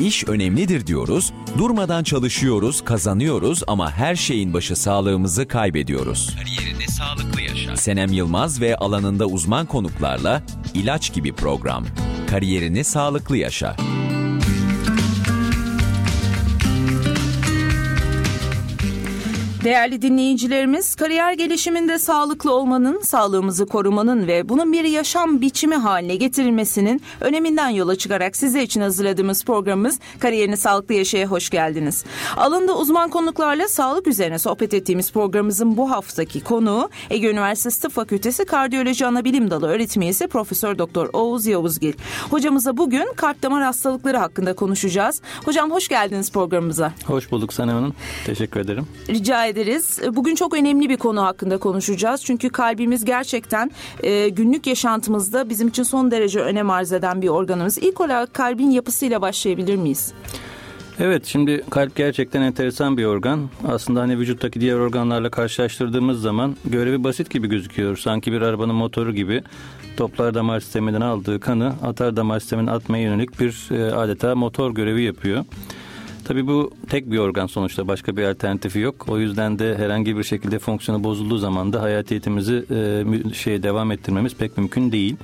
İş önemlidir diyoruz, durmadan çalışıyoruz, kazanıyoruz ama her şeyin başı sağlığımızı kaybediyoruz. Kariyerini sağlıklı yaşa. Senem Yılmaz ve alanında uzman konuklarla ilaç gibi program. Kariyerini sağlıklı yaşa. Değerli dinleyicilerimiz, kariyer gelişiminde sağlıklı olmanın, sağlığımızı korumanın ve bunun bir yaşam biçimi haline getirilmesinin öneminden yola çıkarak size için hazırladığımız programımız Kariyerini Sağlıklı Yaşaya hoş geldiniz. Alında uzman konuklarla sağlık üzerine sohbet ettiğimiz programımızın bu haftaki konuğu Ege Üniversitesi Tıp Fakültesi Kardiyoloji Anabilim Dalı öğretim üyesi Profesör Doktor Oğuz Yavuzgil. Hocamıza bugün kalp damar hastalıkları hakkında konuşacağız. Hocam hoş geldiniz programımıza. Hoş bulduk Sanem Hanım. Teşekkür ederim. Rica ederiz. Bugün çok önemli bir konu hakkında konuşacağız. Çünkü kalbimiz gerçekten e, günlük yaşantımızda bizim için son derece önem arz eden bir organımız. İlk olarak kalbin yapısıyla başlayabilir miyiz? Evet şimdi kalp gerçekten enteresan bir organ. Aslında hani vücuttaki diğer organlarla karşılaştırdığımız zaman görevi basit gibi gözüküyor. Sanki bir arabanın motoru gibi toplar damar sisteminden aldığı kanı atar damar sistemine atmaya yönelik bir e, adeta motor görevi yapıyor. Tabii bu tek bir organ sonuçta başka bir alternatifi yok. O yüzden de herhangi bir şekilde fonksiyonu bozulduğu zaman da hayatiyetimizi e, şey devam ettirmemiz pek mümkün değil.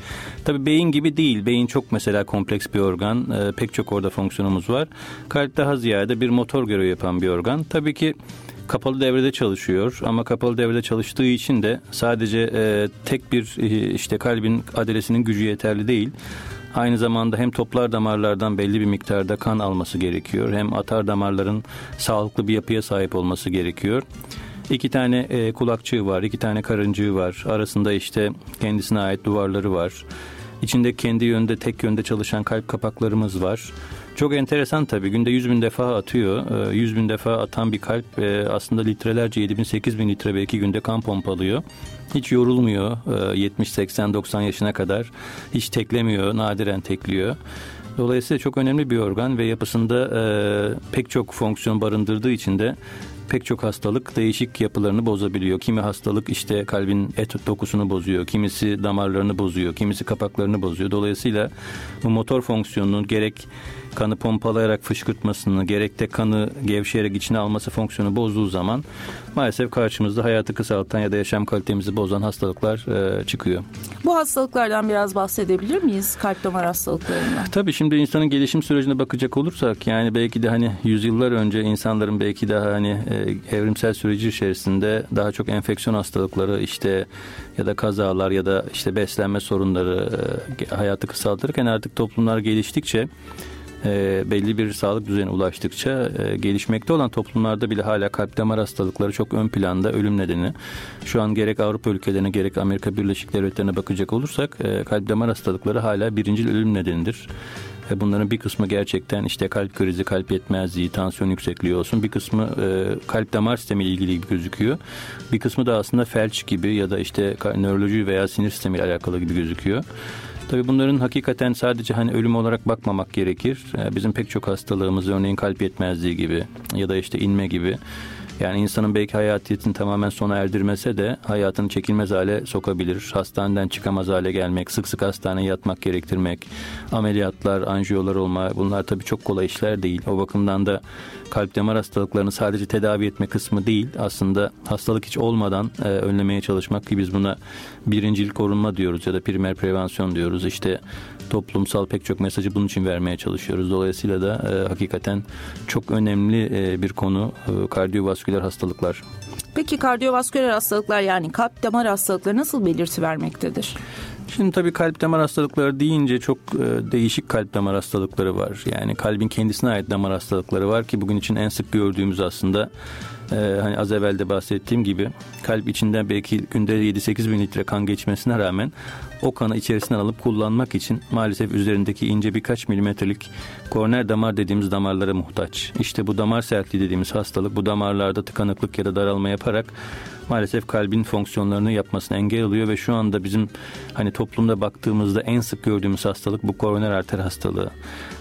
Tabii beyin gibi değil. Beyin çok mesela kompleks bir organ. E, pek çok orada fonksiyonumuz var. Kalp daha ziyade bir motor görevi yapan bir organ. Tabii ki kapalı devrede çalışıyor ama kapalı devrede çalıştığı için de sadece e, tek bir e, işte kalbin adresinin gücü yeterli değil. Aynı zamanda hem toplar damarlardan belli bir miktarda kan alması gerekiyor. Hem atar damarların sağlıklı bir yapıya sahip olması gerekiyor. İki tane e, kulakçığı var, iki tane karıncığı var. Arasında işte kendisine ait duvarları var. İçinde kendi yönde tek yönde çalışan kalp kapaklarımız var. Çok enteresan tabii. Günde 100 bin defa atıyor. 100 e, bin defa atan bir kalp e, aslında litrelerce 7 bin 8 bin litre belki günde kan pompalıyor. Hiç yorulmuyor 70, 80, 90 yaşına kadar. Hiç teklemiyor, nadiren tekliyor. Dolayısıyla çok önemli bir organ ve yapısında e, pek çok fonksiyon barındırdığı için de pek çok hastalık değişik yapılarını bozabiliyor. Kimi hastalık işte kalbin et dokusunu bozuyor, kimisi damarlarını bozuyor, kimisi kapaklarını bozuyor. Dolayısıyla bu motor fonksiyonunun gerek kanı pompalayarak fışkırtmasını gerek de kanı gevşeyerek içine alması fonksiyonu bozduğu zaman maalesef karşımızda hayatı kısaltan ya da yaşam kalitemizi bozan hastalıklar e, çıkıyor. Bu hastalıklardan biraz bahsedebilir miyiz? Kalp damar hastalıklarından. Tabii şimdi insanın gelişim sürecine bakacak olursak yani belki de hani yüzyıllar önce insanların belki daha hani e, evrimsel süreci içerisinde daha çok enfeksiyon hastalıkları işte ya da kazalar ya da işte beslenme sorunları e, hayatı kısaltırken artık toplumlar geliştikçe e, belli bir sağlık düzeyine ulaştıkça e, gelişmekte olan toplumlarda bile hala kalp damar hastalıkları çok ön planda ölüm nedeni. Şu an gerek Avrupa ülkelerine gerek Amerika Birleşik Devletleri'ne bakacak olursak e, kalp damar hastalıkları hala birinci ölüm nedenidir. Bunların bir kısmı gerçekten işte kalp krizi, kalp yetmezliği, tansiyon yüksekliği olsun. Bir kısmı e, kalp damar sistemi ile ilgili gibi gözüküyor. Bir kısmı da aslında felç gibi ya da işte nöroloji veya sinir sistemi ile alakalı gibi gözüküyor. Tabii bunların hakikaten sadece hani ölüm olarak bakmamak gerekir. Ee, bizim pek çok hastalığımız örneğin kalp yetmezliği gibi ya da işte inme gibi yani insanın belki hayatiyetini tamamen sona erdirmese de hayatını çekilmez hale sokabilir. Hastaneden çıkamaz hale gelmek, sık sık hastaneye yatmak gerektirmek, ameliyatlar, anjiyolar olma bunlar tabii çok kolay işler değil. O bakımdan da kalp damar hastalıklarını sadece tedavi etme kısmı değil aslında hastalık hiç olmadan e, önlemeye çalışmak ki biz buna birincil korunma diyoruz ya da primer prevensyon diyoruz. İşte toplumsal pek çok mesajı bunun için vermeye çalışıyoruz. Dolayısıyla da e, hakikaten çok önemli e, bir konu e, kardiyovasküler hastalıklar. Peki kardiyovasküler hastalıklar yani kalp damar hastalıkları nasıl belirti vermektedir? Şimdi tabii kalp damar hastalıkları deyince çok e, değişik kalp damar hastalıkları var. Yani kalbin kendisine ait damar hastalıkları var ki bugün için en sık gördüğümüz aslında e, hani az evvel de bahsettiğim gibi kalp içinden belki günde 7-8 bin litre kan geçmesine rağmen o kanı içerisinden alıp kullanmak için maalesef üzerindeki ince birkaç milimetrelik koroner damar dediğimiz damarlara muhtaç. İşte bu damar sertliği dediğimiz hastalık bu damarlarda tıkanıklık ya da daralma yaparak maalesef kalbin fonksiyonlarını yapmasına engel oluyor ve şu anda bizim hani toplumda baktığımızda en sık gördüğümüz hastalık bu koroner arter hastalığı.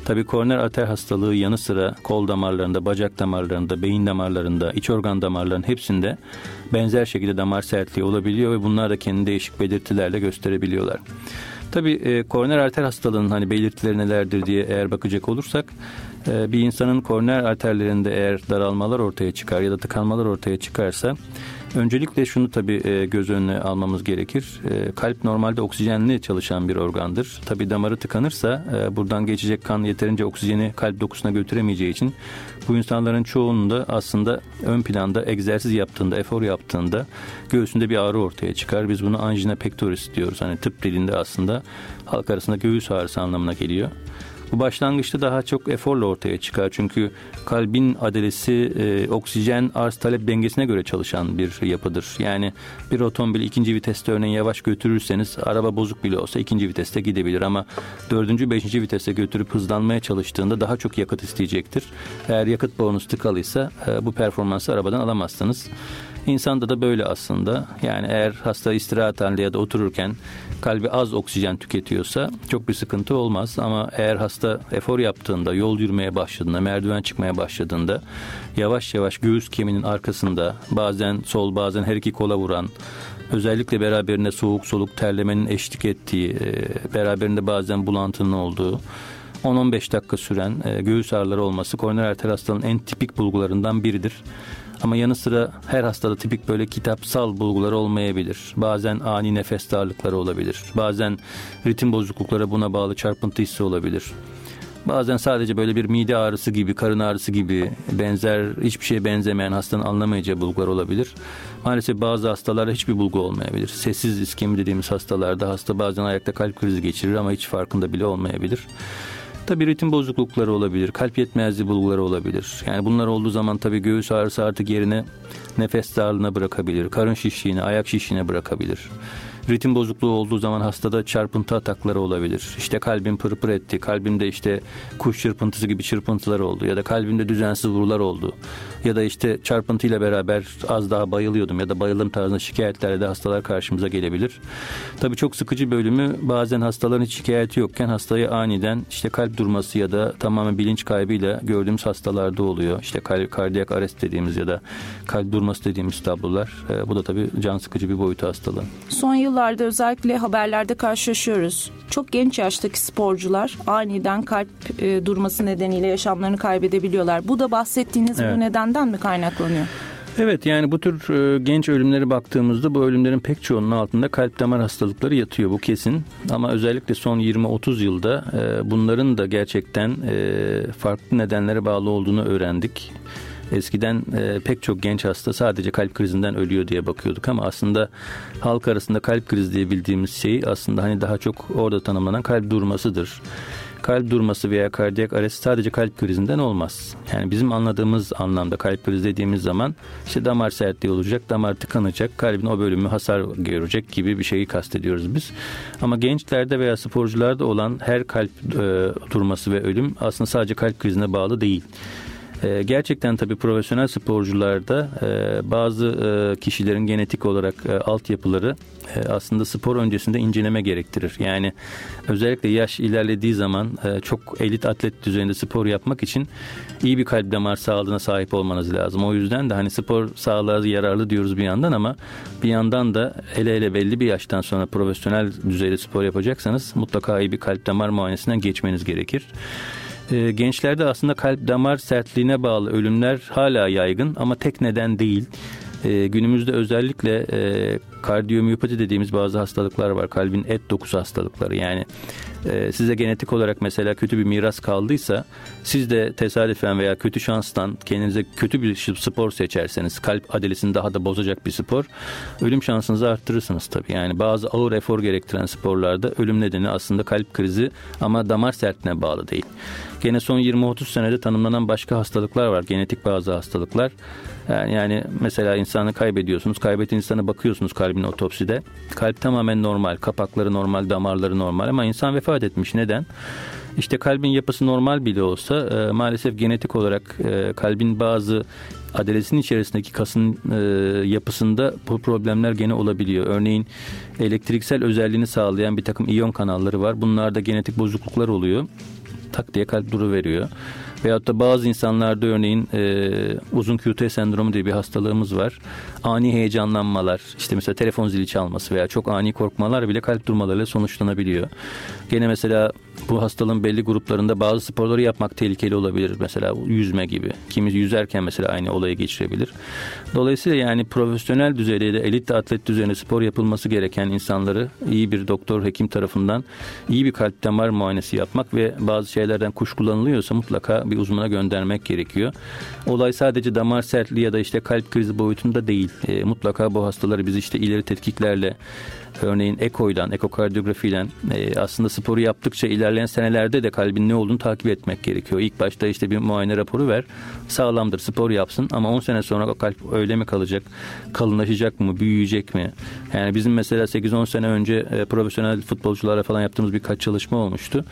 Tabi koroner arter hastalığı yanı sıra kol damarlarında, bacak damarlarında, beyin damarlarında, iç organ damarlarının hepsinde benzer şekilde damar sertliği olabiliyor ve bunlar da kendi değişik belirtilerle gösterebiliyorlar. Tabii e, koroner arter hastalığının hani belirtileri nelerdir diye eğer bakacak olursak e, bir insanın koroner arterlerinde eğer daralmalar ortaya çıkar ya da tıkanmalar ortaya çıkarsa Öncelikle şunu tabii e, göz önüne almamız gerekir. E, kalp normalde oksijenli çalışan bir organdır. Tabii damarı tıkanırsa e, buradan geçecek kan yeterince oksijeni kalp dokusuna götüremeyeceği için bu insanların çoğununda aslında ön planda egzersiz yaptığında, efor yaptığında göğsünde bir ağrı ortaya çıkar. Biz bunu angina pectoris diyoruz. Hani tıp dilinde aslında halk arasında göğüs ağrısı anlamına geliyor. Bu başlangıçta daha çok eforla ortaya çıkar. Çünkü kalbin adalesi e, oksijen arz talep dengesine göre çalışan bir yapıdır. Yani bir otomobil ikinci viteste örneğin yavaş götürürseniz araba bozuk bile olsa ikinci viteste gidebilir ama dördüncü beşinci viteste götürüp hızlanmaya çalıştığında daha çok yakıt isteyecektir. Eğer yakıt borunuz tıkalıysa e, bu performansı arabadan alamazsınız. İnsanda da böyle aslında. Yani eğer hasta istirahat halinde ya da otururken kalbi az oksijen tüketiyorsa çok bir sıkıntı olmaz. Ama eğer hasta efor yaptığında, yol yürümeye başladığında, merdiven çıkmaya başladığında yavaş yavaş göğüs kemiğinin arkasında bazen sol bazen her iki kola vuran özellikle beraberinde soğuk soluk terlemenin eşlik ettiği, e, beraberinde bazen bulantının olduğu 10-15 dakika süren e, göğüs ağrıları olması koroner arter hastalığının en tipik bulgularından biridir. Ama yanı sıra her hastada tipik böyle kitapsal bulguları olmayabilir. Bazen ani nefes darlıkları olabilir. Bazen ritim bozuklukları buna bağlı çarpıntı hissi olabilir. Bazen sadece böyle bir mide ağrısı gibi, karın ağrısı gibi benzer hiçbir şeye benzemeyen hastanın anlamayacağı bulgular olabilir. Maalesef bazı hastalarda hiçbir bulgu olmayabilir. Sessiz iskemi dediğimiz hastalarda hasta bazen ayakta kalp krizi geçirir ama hiç farkında bile olmayabilir. Tabii ritim bozuklukları olabilir, kalp yetmezliği bulguları olabilir. Yani bunlar olduğu zaman tabii göğüs ağrısı artık yerine nefes darlığına bırakabilir, karın şişliğine, ayak şişliğine bırakabilir. Ritim bozukluğu olduğu zaman hastada çarpıntı atakları olabilir. İşte kalbim pırpır etti, kalbimde işte kuş çırpıntısı gibi çırpıntılar oldu ya da kalbimde düzensiz vurular oldu. Ya da işte çarpıntıyla beraber az daha bayılıyordum ya da bayıldım tarzında şikayetlerle de hastalar karşımıza gelebilir. Tabii çok sıkıcı bölümü bazen hastaların hiç şikayeti yokken hastayı aniden işte kalp durması ya da tamamen bilinç kaybıyla gördüğümüz hastalarda oluyor. İşte kardiyak arrest dediğimiz ya da kalp durması dediğimiz tablolar. E, bu da tabii can sıkıcı bir boyutu hastalığı. Son yıl yıllarda özellikle haberlerde karşılaşıyoruz. Çok genç yaştaki sporcular aniden kalp e, durması nedeniyle yaşamlarını kaybedebiliyorlar. Bu da bahsettiğiniz evet. bu nedenden mi kaynaklanıyor? Evet yani bu tür e, genç ölümlere baktığımızda bu ölümlerin pek çoğunun altında kalp damar hastalıkları yatıyor bu kesin. Ama özellikle son 20-30 yılda e, bunların da gerçekten e, farklı nedenlere bağlı olduğunu öğrendik. Eskiden e, pek çok genç hasta sadece kalp krizinden ölüyor diye bakıyorduk ama aslında halk arasında kalp krizi diye bildiğimiz şey aslında hani daha çok orada tanımlanan kalp durmasıdır. Kalp durması veya kardiyak arrest sadece kalp krizinden olmaz. Yani bizim anladığımız anlamda kalp krizi dediğimiz zaman işte damar sertliği olacak, damar tıkanacak, kalbin o bölümü hasar görecek gibi bir şeyi kastediyoruz biz. Ama gençlerde veya sporcularda olan her kalp e, durması ve ölüm aslında sadece kalp krizine bağlı değil. E, gerçekten tabii profesyonel sporcularda e, bazı e, kişilerin genetik olarak e, altyapıları e, aslında spor öncesinde inceleme gerektirir. Yani özellikle yaş ilerlediği zaman e, çok elit atlet düzeyinde spor yapmak için iyi bir kalp damar sağlığına sahip olmanız lazım. O yüzden de hani spor sağlığa yararlı diyoruz bir yandan ama bir yandan da ele ele belli bir yaştan sonra profesyonel düzeyde spor yapacaksanız mutlaka iyi bir kalp damar muayenesinden geçmeniz gerekir. E, gençlerde aslında kalp damar sertliğine bağlı ölümler hala yaygın ama tek neden değil. E, günümüzde özellikle e, kardiyomiyopati dediğimiz bazı hastalıklar var. Kalbin et dokusu hastalıkları. Yani e, size genetik olarak mesela kötü bir miras kaldıysa siz de tesadüfen veya kötü şanstan kendinize kötü bir spor seçerseniz kalp adalesini daha da bozacak bir spor ölüm şansınızı arttırırsınız tabii. Yani bazı ağır efor gerektiren sporlarda ölüm nedeni aslında kalp krizi ama damar sertliğine bağlı değil. Gene son 20-30 senede tanımlanan başka hastalıklar var. Genetik bazı hastalıklar. Yani, yani mesela insanı kaybediyorsunuz. Kaybettiğiniz insana bakıyorsunuz kalbin otopside. Kalp tamamen normal. Kapakları normal, damarları normal ama insan vefat etmiş. Neden? İşte kalbin yapısı normal bile olsa e, maalesef genetik olarak e, kalbin bazı adalesin içerisindeki kasın e, yapısında bu problemler gene olabiliyor. Örneğin elektriksel özelliğini sağlayan bir takım iyon kanalları var. Bunlarda genetik bozukluklar oluyor tak diye kalp duru veriyor. Veyahut da bazı insanlarda örneğin e, uzun QT sendromu diye bir hastalığımız var. Ani heyecanlanmalar, işte mesela telefon zili çalması veya çok ani korkmalar bile kalp durmalarıyla sonuçlanabiliyor. Gene mesela bu hastalığın belli gruplarında bazı sporları yapmak tehlikeli olabilir. Mesela yüzme gibi. Kimisi yüzerken mesela aynı olayı geçirebilir. Dolayısıyla yani profesyonel düzeyde de elit atlet düzeyinde spor yapılması gereken insanları iyi bir doktor, hekim tarafından iyi bir kalp damar muayenesi yapmak ve bazı şeylerden kuşkulanılıyorsa mutlaka bir uzmana göndermek gerekiyor. Olay sadece damar sertliği ya da işte kalp krizi boyutunda değil. E, mutlaka bu hastaları biz işte ileri tetkiklerle örneğin ekoyla, ekokardiyografiyle e, aslında sporu yaptıkça ilerleyen senelerde de kalbin ne olduğunu takip etmek gerekiyor. İlk başta işte bir muayene raporu ver. Sağlamdır spor yapsın ama 10 sene sonra o kalp öyle mi kalacak? Kalınlaşacak mı? Büyüyecek mi? Yani bizim mesela 8-10 sene önce e, profesyonel futbolculara falan yaptığımız birkaç çalışma olmuştu.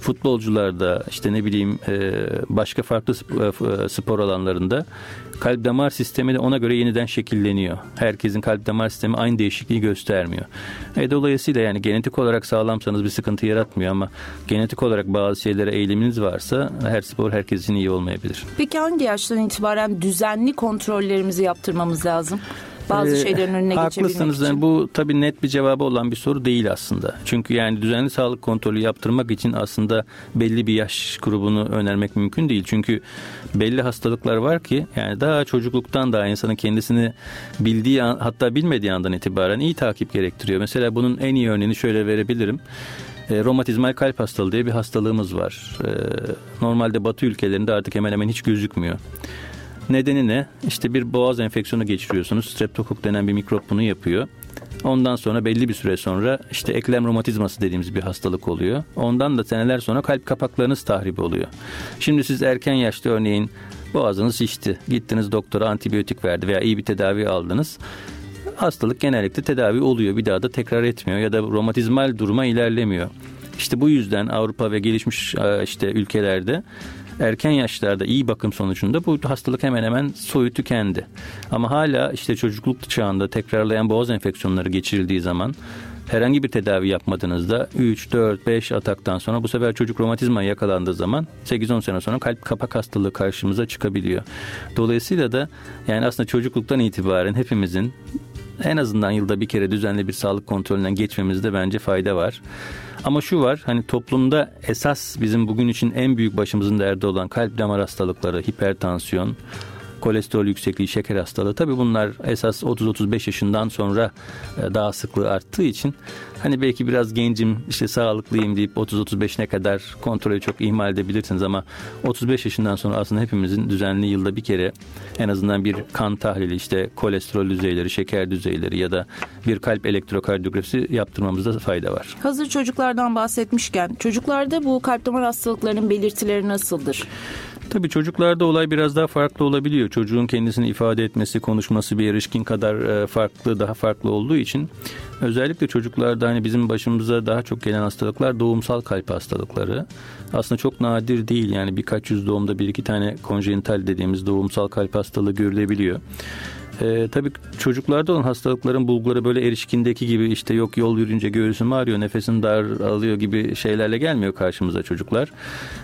Futbolcularda işte ne bileyim e, başka farklı e, spor alanlarında kalp damar sistemi de ona göre yeniden şekilleniyor. Herkesin kalp damar sistemi aynı değişikliği göstermiyor. E, dolayısıyla yani genetik olarak sağlamsanız bir sıkıntı yaratmıyor ama genetik olarak bazı şeylere eğiliminiz varsa her spor herkes için iyi olmayabilir. Peki hangi yaştan itibaren düzenli kontrollerimizi yaptırmamız lazım? Bazı ee, şeylerin önüne Haklısınız. için. Yani bu tabii net bir cevabı olan bir soru değil aslında. Çünkü yani düzenli sağlık kontrolü yaptırmak için aslında belli bir yaş grubunu önermek mümkün değil. Çünkü belli hastalıklar var ki yani daha çocukluktan daha insanın kendisini bildiği hatta bilmediği andan itibaren iyi takip gerektiriyor. Mesela bunun en iyi örneğini şöyle verebilirim e, romatizmal kalp hastalığı diye bir hastalığımız var. E, normalde batı ülkelerinde artık hemen hemen hiç gözükmüyor. Nedeni ne? İşte bir boğaz enfeksiyonu geçiriyorsunuz. Streptokok denen bir mikrop bunu yapıyor. Ondan sonra belli bir süre sonra işte eklem romatizması dediğimiz bir hastalık oluyor. Ondan da seneler sonra kalp kapaklarınız tahribi oluyor. Şimdi siz erken yaşta örneğin boğazınız şişti. Gittiniz doktora antibiyotik verdi veya iyi bir tedavi aldınız. Hastalık genellikle tedavi oluyor. Bir daha da tekrar etmiyor ya da romatizmal duruma ilerlemiyor. İşte bu yüzden Avrupa ve gelişmiş e, işte ülkelerde erken yaşlarda iyi bakım sonucunda bu hastalık hemen hemen soyu tükendi. Ama hala işte çocukluk çağında tekrarlayan boğaz enfeksiyonları geçirildiği zaman herhangi bir tedavi yapmadığınızda 3, 4, 5 ataktan sonra bu sefer çocuk romatizma yakalandığı zaman 8-10 sene sonra kalp kapak hastalığı karşımıza çıkabiliyor. Dolayısıyla da yani aslında çocukluktan itibaren hepimizin en azından yılda bir kere düzenli bir sağlık kontrolünden geçmemizde bence fayda var. Ama şu var hani toplumda esas bizim bugün için en büyük başımızın derdi olan kalp damar hastalıkları, hipertansiyon, kolesterol yüksekliği, şeker hastalığı. Tabii bunlar esas 30-35 yaşından sonra e, daha sıklığı arttığı için hani belki biraz gencim işte sağlıklıyım deyip 30-35 ne kadar kontrolü çok ihmal edebilirsiniz ama 35 yaşından sonra aslında hepimizin düzenli yılda bir kere en azından bir kan tahlili işte kolesterol düzeyleri, şeker düzeyleri ya da bir kalp elektrokardiyografisi yaptırmamızda fayda var. Hazır çocuklardan bahsetmişken çocuklarda bu kalp damar hastalıklarının belirtileri nasıldır? Tabii çocuklarda olay biraz daha farklı olabiliyor. Çocuğun kendisini ifade etmesi, konuşması bir erişkin kadar e, farklı, daha farklı olduğu için özellikle çocuklarda hani bizim başımıza daha çok gelen hastalıklar doğumsal kalp hastalıkları. Aslında çok nadir değil yani birkaç yüz doğumda bir iki tane konjenital dediğimiz doğumsal kalp hastalığı görülebiliyor. E, tabii çocuklarda olan hastalıkların bulguları böyle erişkindeki gibi işte yok yol yürüyünce göğsüm ağrıyor, nefesin dar alıyor gibi şeylerle gelmiyor karşımıza çocuklar.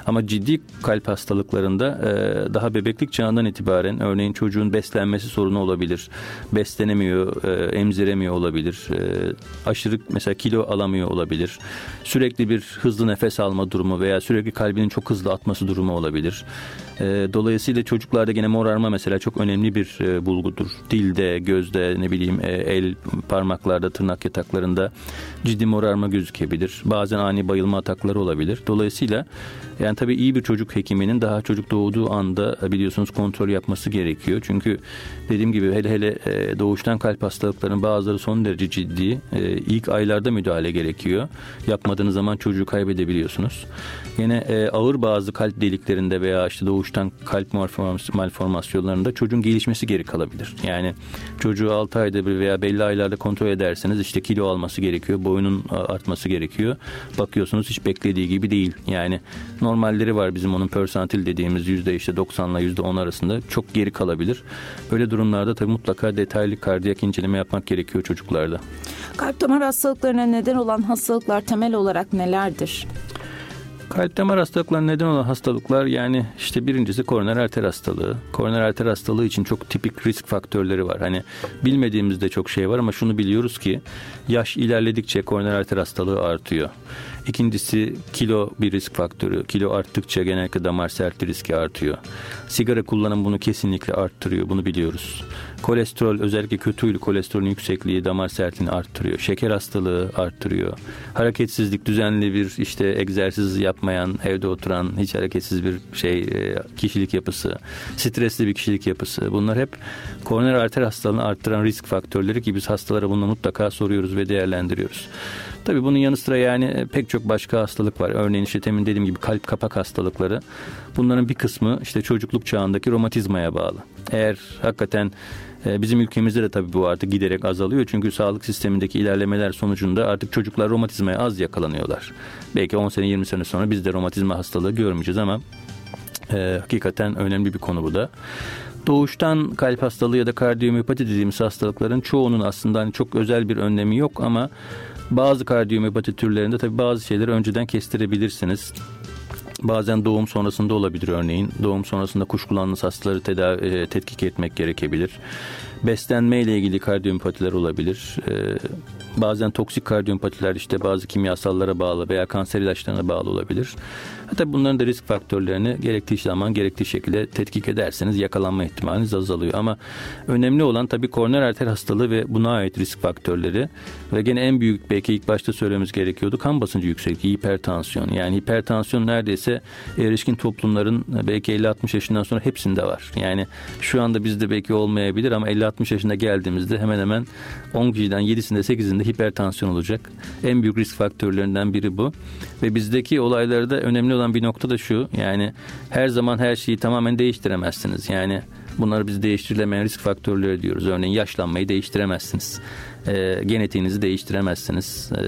Ama ciddi kalp hastalıklarında e, daha bebeklik çağından itibaren örneğin çocuğun beslenmesi sorunu olabilir. Beslenemiyor, e, emziremiyor olabilir. E, aşırı mesela kilo alamıyor olabilir. Sürekli bir hızlı nefes alma durumu veya sürekli kalbinin çok hızlı atması durumu olabilir. E, dolayısıyla çocuklarda gene morarma mesela çok önemli bir e, bulgudur. Dilde, gözde, ne bileyim e, el parmaklarda, tırnak yataklarında ciddi morarma gözükebilir. Bazen ani bayılma atakları olabilir. Dolayısıyla yani tabii iyi bir çocuk hekiminin daha çocuk doğduğu anda e, biliyorsunuz kontrol yapması gerekiyor. Çünkü dediğim gibi hele hele e, doğuştan kalp hastalıklarının bazıları son derece ciddi. E, ilk aylarda müdahale gerekiyor. Yapmadığınız zaman çocuğu kaybedebiliyorsunuz. Yine ağır bazı kalp deliklerinde veya işte doğuştan kalp malformasyonlarında çocuğun gelişmesi geri kalabilir. Yani çocuğu 6 ayda bir veya belli aylarda kontrol ederseniz işte kilo alması gerekiyor, boyunun artması gerekiyor. Bakıyorsunuz hiç beklediği gibi değil. Yani normalleri var bizim onun persantil dediğimiz yüzde işte 90 ile yüzde 10 arasında çok geri kalabilir. Böyle durumlarda tabii mutlaka detaylı kardiyak inceleme yapmak gerekiyor çocuklarda. Kalp damar hastalıklarına neden olan hastalıklar temel olarak nelerdir? Kalp damar hastalıklarına neden olan hastalıklar yani işte birincisi koroner arter hastalığı. Koroner arter hastalığı için çok tipik risk faktörleri var. Hani bilmediğimizde çok şey var ama şunu biliyoruz ki yaş ilerledikçe koroner arter hastalığı artıyor. İkincisi kilo bir risk faktörü. Kilo arttıkça genellikle damar sertliği riski artıyor. Sigara kullanım bunu kesinlikle arttırıyor. Bunu biliyoruz. Kolesterol özellikle kötü kolesterolün yüksekliği damar sertliğini arttırıyor. Şeker hastalığı arttırıyor. Hareketsizlik düzenli bir işte egzersiz yapmayan, evde oturan, hiç hareketsiz bir şey e, kişilik yapısı, stresli bir kişilik yapısı. Bunlar hep koroner arter hastalığını arttıran risk faktörleri ki biz hastalara bunu mutlaka soruyoruz ve değerlendiriyoruz. Tabii bunun yanı sıra yani e, pek çok başka hastalık var. Örneğin işte temin dediğim gibi kalp kapak hastalıkları. Bunların bir kısmı işte çocukluk çağındaki romatizmaya bağlı. Eğer hakikaten e, Bizim ülkemizde de tabii bu artık giderek azalıyor. Çünkü sağlık sistemindeki ilerlemeler sonucunda artık çocuklar romatizmaya az yakalanıyorlar. Belki 10 sene 20 sene sonra biz de romatizma hastalığı görmeyeceğiz ama e, hakikaten önemli bir konu bu da doğuştan kalp hastalığı ya da kardiyomiyopati dediğimiz hastalıkların çoğunun aslında hani çok özel bir önlemi yok ama bazı kardiyomiyopati türlerinde tabii bazı şeyleri önceden kestirebilirsiniz. Bazen doğum sonrasında olabilir örneğin. Doğum sonrasında kuşkulandığınız hastaları tedavi, e, tetkik etmek gerekebilir. Beslenme ile ilgili kardiyomipatiler olabilir. E, bazen toksik kardiyomipatiler işte bazı kimyasallara bağlı veya kanser ilaçlarına bağlı olabilir. Hatta bunların da risk faktörlerini gerektiği zaman gerektiği şekilde tetkik ederseniz yakalanma ihtimaliniz azalıyor. Ama önemli olan tabii koroner arter hastalığı ve buna ait risk faktörleri ve gene en büyük belki ilk başta söylememiz gerekiyordu kan basıncı yüksekliği, hipertansiyon. Yani hipertansiyon neredeyse erişkin toplumların belki 50-60 yaşından sonra hepsinde var. Yani şu anda bizde belki olmayabilir ama 50-60 yaşında geldiğimizde hemen hemen 10 kişiden 7'sinde 8'inde hipertansiyon olacak. En büyük risk faktörlerinden biri bu. Ve bizdeki olaylarda önemli olan bir nokta da şu. Yani her zaman her şeyi tamamen değiştiremezsiniz. Yani bunları biz değiştirilemeyen risk faktörleri diyoruz. Örneğin yaşlanmayı değiştiremezsiniz. E, genetiğinizi değiştiremezsiniz. E,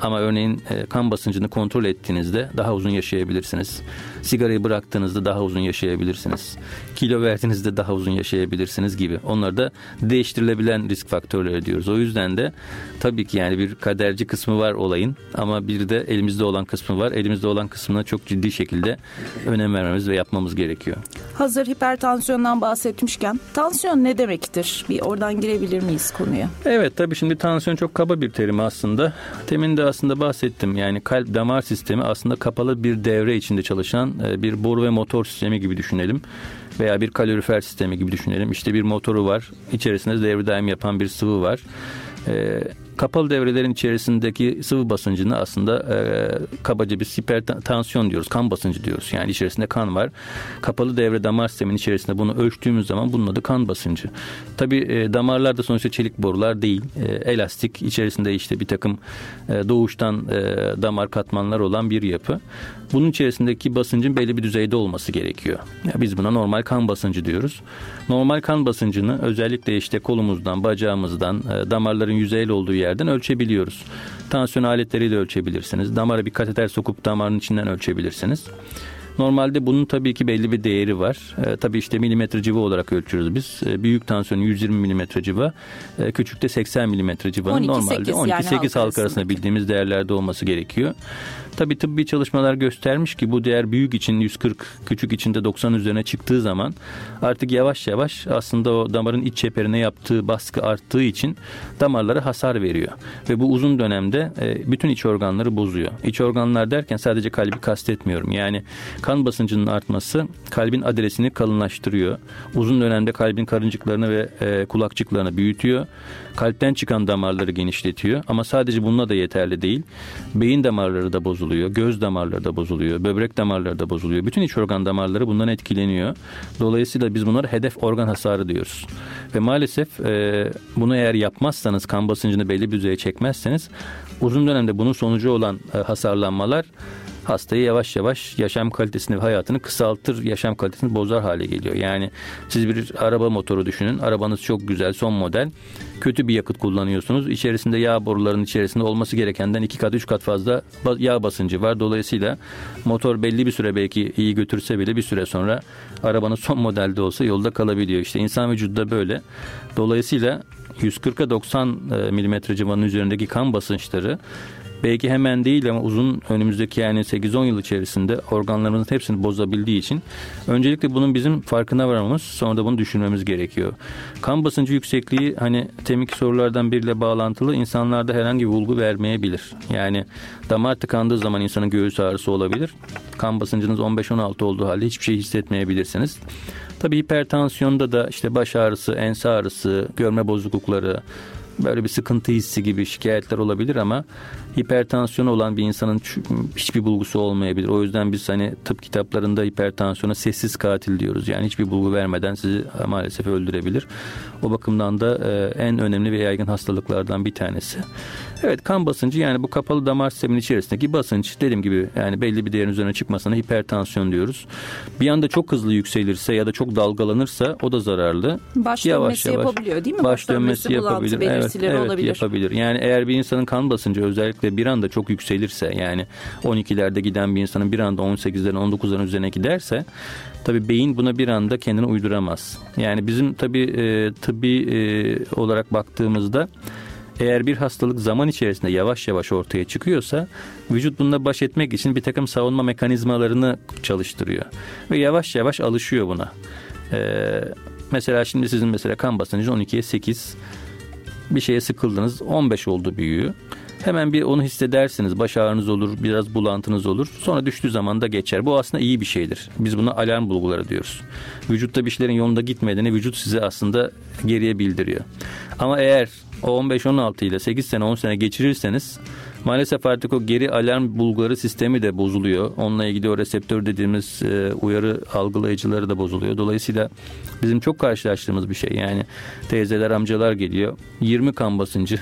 ama örneğin e, kan basıncını kontrol ettiğinizde daha uzun yaşayabilirsiniz. Sigarayı bıraktığınızda daha uzun yaşayabilirsiniz. Kilo verdiğinizde daha uzun yaşayabilirsiniz gibi. Onlar da değiştirilebilen risk faktörleri diyoruz. O yüzden de tabii ki yani bir kaderci kısmı var olayın ama bir de elimizde olan kısmı var. Elimizde olan kısmına çok ciddi şekilde önem vermemiz ve yapmamız gerekiyor. Hazır hipertansiyondan bahsetmişken tansiyon ne demektir? Bir oradan girebilir miyiz konuya? Evet tabii şimdi tansiyon çok kaba bir terim aslında. Temin de aslında bahsettim. Yani kalp damar sistemi aslında kapalı bir devre içinde çalışan e, bir boru ve motor sistemi gibi düşünelim. Veya bir kalorifer sistemi gibi düşünelim. İşte bir motoru var. İçerisinde devre daim yapan bir sıvı var. Kapalı devrelerin içerisindeki sıvı basıncını aslında e, kabaca bir hipertansiyon diyoruz. Kan basıncı diyoruz. Yani içerisinde kan var. Kapalı devre damar sisteminin içerisinde bunu ölçtüğümüz zaman bunun adı kan basıncı. Tabi e, damarlar da sonuçta çelik borular değil. E, elastik. içerisinde işte bir takım e, doğuştan e, damar katmanlar olan bir yapı. Bunun içerisindeki basıncın belli bir düzeyde olması gerekiyor. Ya biz buna normal kan basıncı diyoruz. Normal kan basıncını özellikle işte kolumuzdan, bacağımızdan, e, damarların yüzeyli olduğu yer yerden ölçebiliyoruz. Tansiyon aletleriyle ölçebilirsiniz. Damara bir kateter sokup damarın içinden ölçebilirsiniz. Normalde bunun tabii ki belli bir değeri var. E, tabii işte milimetre civa olarak ölçüyoruz biz. E, büyük tansiyon 120 milimetre civa, e, küçükte 80 milimetre civanın normalde 12-8 yani halk arasında bildiğimiz değerlerde olması gerekiyor. Tabi tıbbi çalışmalar göstermiş ki bu değer büyük için 140, küçük içinde 90 üzerine çıktığı zaman artık yavaş yavaş aslında o damarın iç çeperine yaptığı baskı arttığı için damarlara hasar veriyor. Ve bu uzun dönemde e, bütün iç organları bozuyor. İç organlar derken sadece kalbi kastetmiyorum. Yani kan basıncının artması kalbin adresini kalınlaştırıyor. Uzun dönemde kalbin karıncıklarını ve e, kulakçıklarını büyütüyor. Kalpten çıkan damarları genişletiyor. Ama sadece bununla da yeterli değil. Beyin damarları da bozuluyor göz damarları da bozuluyor, böbrek damarları da bozuluyor. Bütün iç organ damarları bundan etkileniyor. Dolayısıyla biz bunlara hedef organ hasarı diyoruz. Ve maalesef e, bunu eğer yapmazsanız, kan basıncını belli bir düzeye çekmezseniz uzun dönemde bunun sonucu olan e, hasarlanmalar hastayı yavaş yavaş yaşam kalitesini ve hayatını kısaltır, yaşam kalitesini bozar hale geliyor. Yani siz bir araba motoru düşünün. Arabanız çok güzel, son model. Kötü bir yakıt kullanıyorsunuz. İçerisinde yağ borularının içerisinde olması gerekenden iki kat, üç kat fazla yağ basıncı var. Dolayısıyla motor belli bir süre belki iyi götürse bile bir süre sonra arabanın son modelde olsa yolda kalabiliyor. İşte insan vücudu da böyle. Dolayısıyla 140'a 90 milimetre civarının üzerindeki kan basınçları belki hemen değil ama uzun önümüzdeki yani 8-10 yıl içerisinde organlarımızın hepsini bozabildiği için öncelikle bunun bizim farkına varmamız sonra da bunu düşünmemiz gerekiyor. Kan basıncı yüksekliği hani temiki sorulardan biriyle bağlantılı insanlarda herhangi bir bulgu vermeyebilir. Yani damar tıkandığı zaman insanın göğüs ağrısı olabilir. Kan basıncınız 15-16 olduğu halde hiçbir şey hissetmeyebilirsiniz. Tabii hipertansiyonda da işte baş ağrısı, ense ağrısı, görme bozuklukları, böyle bir sıkıntı hissi gibi şikayetler olabilir ama hipertansiyon olan bir insanın hiçbir bulgusu olmayabilir. O yüzden biz hani tıp kitaplarında hipertansiyona sessiz katil diyoruz. Yani hiçbir bulgu vermeden sizi maalesef öldürebilir. O bakımdan da e, en önemli ve yaygın hastalıklardan bir tanesi. Evet kan basıncı yani bu kapalı damar sisteminin içerisindeki basınç dediğim gibi yani belli bir değerin üzerine çıkmasına hipertansiyon diyoruz. Bir anda çok hızlı yükselirse ya da çok dalgalanırsa o da zararlı. Baş yavaş dönmesi yavaş, yapabiliyor değil mi? Baş, baş dönmesi, dönmesi yapabilir. Evet, evet, olabilir. yapabilir. Yani eğer bir insanın kan basıncı özellikle bir anda çok yükselirse yani 12'lerde giden bir insanın bir anda 18'lerin 19'ların üzerine giderse tabii beyin buna bir anda kendini uyduramaz. Yani bizim tabii e, tıbbi e, olarak baktığımızda eğer bir hastalık zaman içerisinde yavaş yavaş ortaya çıkıyorsa vücut bununla baş etmek için bir takım savunma mekanizmalarını çalıştırıyor. Ve yavaş yavaş alışıyor buna. Ee, mesela şimdi sizin mesela kan basıncı 12'ye 8 bir şeye sıkıldınız 15 oldu büyüğü. Hemen bir onu hissedersiniz. Baş ağrınız olur, biraz bulantınız olur. Sonra düştüğü zaman da geçer. Bu aslında iyi bir şeydir. Biz buna alarm bulguları diyoruz. Vücutta bir şeylerin yolunda gitmediğini vücut size aslında geriye bildiriyor. Ama eğer o 15-16 ile 8 sene 10 sene geçirirseniz maalesef artık o geri alarm bulguları sistemi de bozuluyor. Onunla ilgili o reseptör dediğimiz e, uyarı algılayıcıları da bozuluyor. Dolayısıyla bizim çok karşılaştığımız bir şey. Yani teyzeler amcalar geliyor. 20 kan basıncı.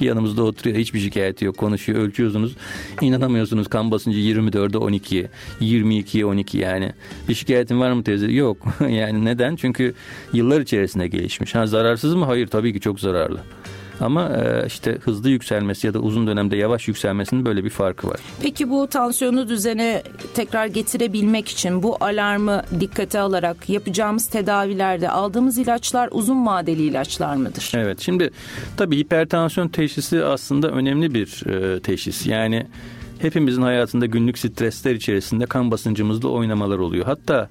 Yanımızda oturuyor. Hiçbir şikayeti yok. Konuşuyor ölçüyorsunuz. İnanamıyorsunuz kan basıncı 24'e 12 22'ye 12 yani bir şikayetin var mı teyze? Yok. Yani neden? Çünkü yıllar içerisinde gelişmiş. Ha zararsız mı? Hayır tabii ki çok zararlı ama e, işte hızlı yükselmesi ya da uzun dönemde yavaş yükselmesinin böyle bir farkı var. Peki bu tansiyonu düzene tekrar getirebilmek için bu alarmı dikkate alarak yapacağımız tedavilerde aldığımız ilaçlar uzun vadeli ilaçlar mıdır? Evet şimdi tabii hipertansiyon teşhisi aslında önemli bir e, teşhis. Yani hepimizin hayatında günlük stresler içerisinde kan basıncımızla oynamalar oluyor. Hatta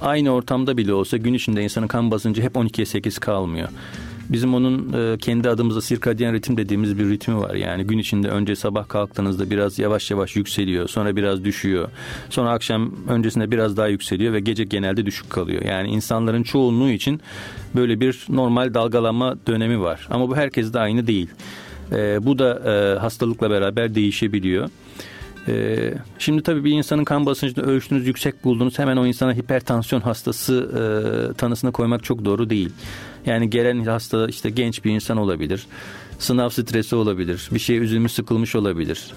aynı ortamda bile olsa gün içinde insanın kan basıncı hep 12'ye 8 kalmıyor. Bizim onun e, kendi adımıza sirkadiyen ritim dediğimiz bir ritmi var. Yani gün içinde önce sabah kalktığınızda biraz yavaş yavaş yükseliyor. Sonra biraz düşüyor. Sonra akşam öncesinde biraz daha yükseliyor ve gece genelde düşük kalıyor. Yani insanların çoğunluğu için böyle bir normal dalgalanma dönemi var. Ama bu herkes de aynı değil. E, bu da e, hastalıkla beraber değişebiliyor. Ee, şimdi tabii bir insanın kan basıncını ölçtünüz yüksek buldunuz hemen o insana hipertansiyon hastası e, tanısına koymak çok doğru değil. Yani gelen hasta işte genç bir insan olabilir. Sınav stresi olabilir. Bir şeye üzülmüş sıkılmış olabilir.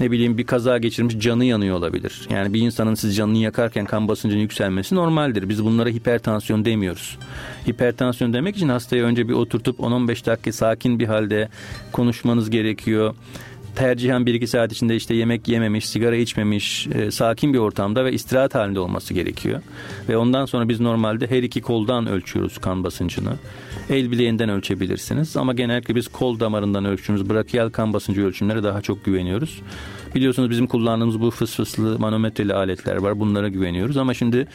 Ne bileyim bir kaza geçirmiş canı yanıyor olabilir. Yani bir insanın siz canını yakarken kan basıncının yükselmesi normaldir. Biz bunlara hipertansiyon demiyoruz. Hipertansiyon demek için hastayı önce bir oturtup 10-15 dakika sakin bir halde konuşmanız gerekiyor tercihen 1-2 saat içinde işte yemek yememiş, sigara içmemiş, e, sakin bir ortamda ve istirahat halinde olması gerekiyor. Ve ondan sonra biz normalde her iki koldan ölçüyoruz kan basıncını. El bileğinden ölçebilirsiniz ama genellikle biz kol damarından ölçtüğümüz brakiyal kan basıncı ölçümlere daha çok güveniyoruz. Biliyorsunuz bizim kullandığımız bu fıs fıslı manometreli aletler var. Bunlara güveniyoruz ama şimdi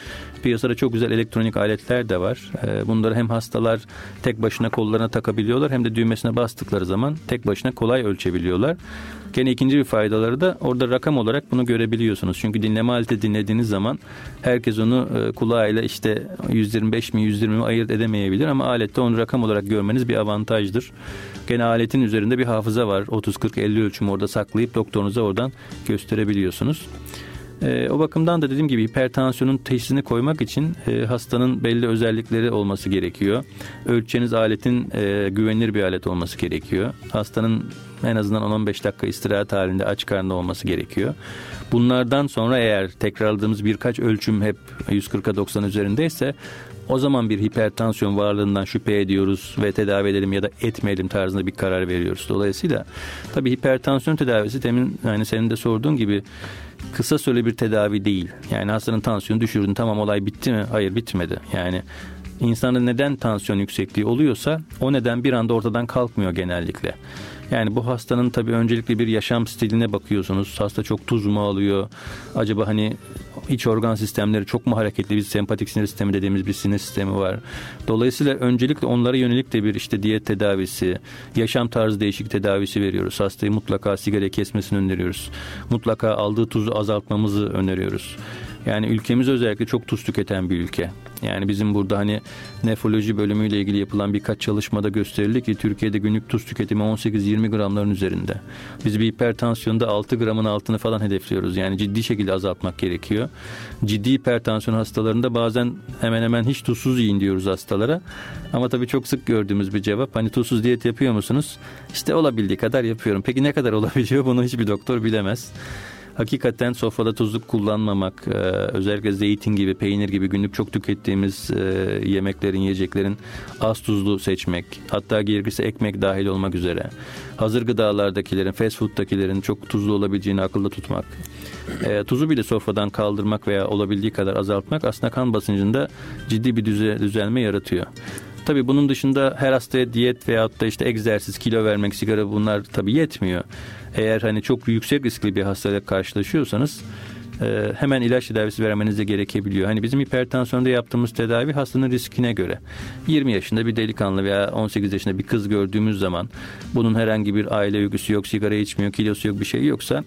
piyasada çok güzel elektronik aletler de var. Ee, bunları hem hastalar tek başına kollarına takabiliyorlar hem de düğmesine bastıkları zaman tek başına kolay ölçebiliyorlar. Gene ikinci bir faydaları da orada rakam olarak bunu görebiliyorsunuz. Çünkü dinleme aleti dinlediğiniz zaman herkes onu e, kulağıyla işte 125 mi 120 mi ayırt edemeyebilir ama alette onu rakam olarak görmeniz bir avantajdır. Gene aletin üzerinde bir hafıza var. 30 40 50 ölçüm orada saklayıp doktorunuza oradan gösterebiliyorsunuz. E, o bakımdan da dediğim gibi hipertansiyonun teşhisini koymak için e, hastanın belli özellikleri olması gerekiyor. Ölçeceğiniz aletin e, güvenilir bir alet olması gerekiyor. Hastanın en azından 10-15 dakika istirahat halinde aç karnında olması gerekiyor. Bunlardan sonra eğer tekrarladığımız birkaç ölçüm hep 140'a 90 üzerindeyse o zaman bir hipertansiyon varlığından şüphe ediyoruz ve tedavi edelim ya da etmeyelim tarzında bir karar veriyoruz. Dolayısıyla tabii hipertansiyon tedavisi temin yani senin de sorduğun gibi kısa süre bir tedavi değil. Yani hastanın tansiyonu düşürdün tamam olay bitti mi? Hayır bitmedi. Yani insanda neden tansiyon yüksekliği oluyorsa o neden bir anda ortadan kalkmıyor genellikle. Yani bu hastanın tabii öncelikle bir yaşam stiline bakıyorsunuz. Hasta çok tuz mu alıyor? Acaba hani iç organ sistemleri çok mu hareketli? Bir sempatik sinir sistemi dediğimiz bir sinir sistemi var. Dolayısıyla öncelikle onlara yönelik de bir işte diyet tedavisi, yaşam tarzı değişik tedavisi veriyoruz. Hastayı mutlaka sigara kesmesini öneriyoruz. Mutlaka aldığı tuzu azaltmamızı öneriyoruz. Yani ülkemiz özellikle çok tuz tüketen bir ülke. Yani bizim burada hani nefroloji bölümüyle ilgili yapılan birkaç çalışmada gösterildi ki Türkiye'de günlük tuz tüketimi 18-20 gramların üzerinde. Biz bir hipertansiyonda 6 gramın altını falan hedefliyoruz. Yani ciddi şekilde azaltmak gerekiyor. Ciddi hipertansiyon hastalarında bazen hemen hemen hiç tuzsuz yiyin diyoruz hastalara. Ama tabii çok sık gördüğümüz bir cevap hani tuzsuz diyet yapıyor musunuz? İşte olabildiği kadar yapıyorum. Peki ne kadar olabiliyor bunu hiçbir doktor bilemez hakikaten sofrada tuzluk kullanmamak, e, özellikle zeytin gibi, peynir gibi günlük çok tükettiğimiz e, yemeklerin, yiyeceklerin az tuzlu seçmek, hatta gerekirse ekmek dahil olmak üzere. Hazır gıdalardakilerin, fast food'dakilerin çok tuzlu olabileceğini akılda tutmak. E, tuzu bile sofradan kaldırmak veya olabildiği kadar azaltmak aslında kan basıncında ciddi bir düze, düzelme yaratıyor. Tabii bunun dışında her hastaya diyet veyahut da işte egzersiz, kilo vermek, sigara bunlar tabii yetmiyor. Eğer hani çok yüksek riskli bir hastalık karşılaşıyorsanız e, hemen ilaç tedavisi vermeniz de gerekebiliyor. Hani bizim hipertansiyonda yaptığımız tedavi hastanın riskine göre. 20 yaşında bir delikanlı veya 18 yaşında bir kız gördüğümüz zaman bunun herhangi bir aile öyküsü yok, sigara içmiyor, kilosu yok bir şey yoksa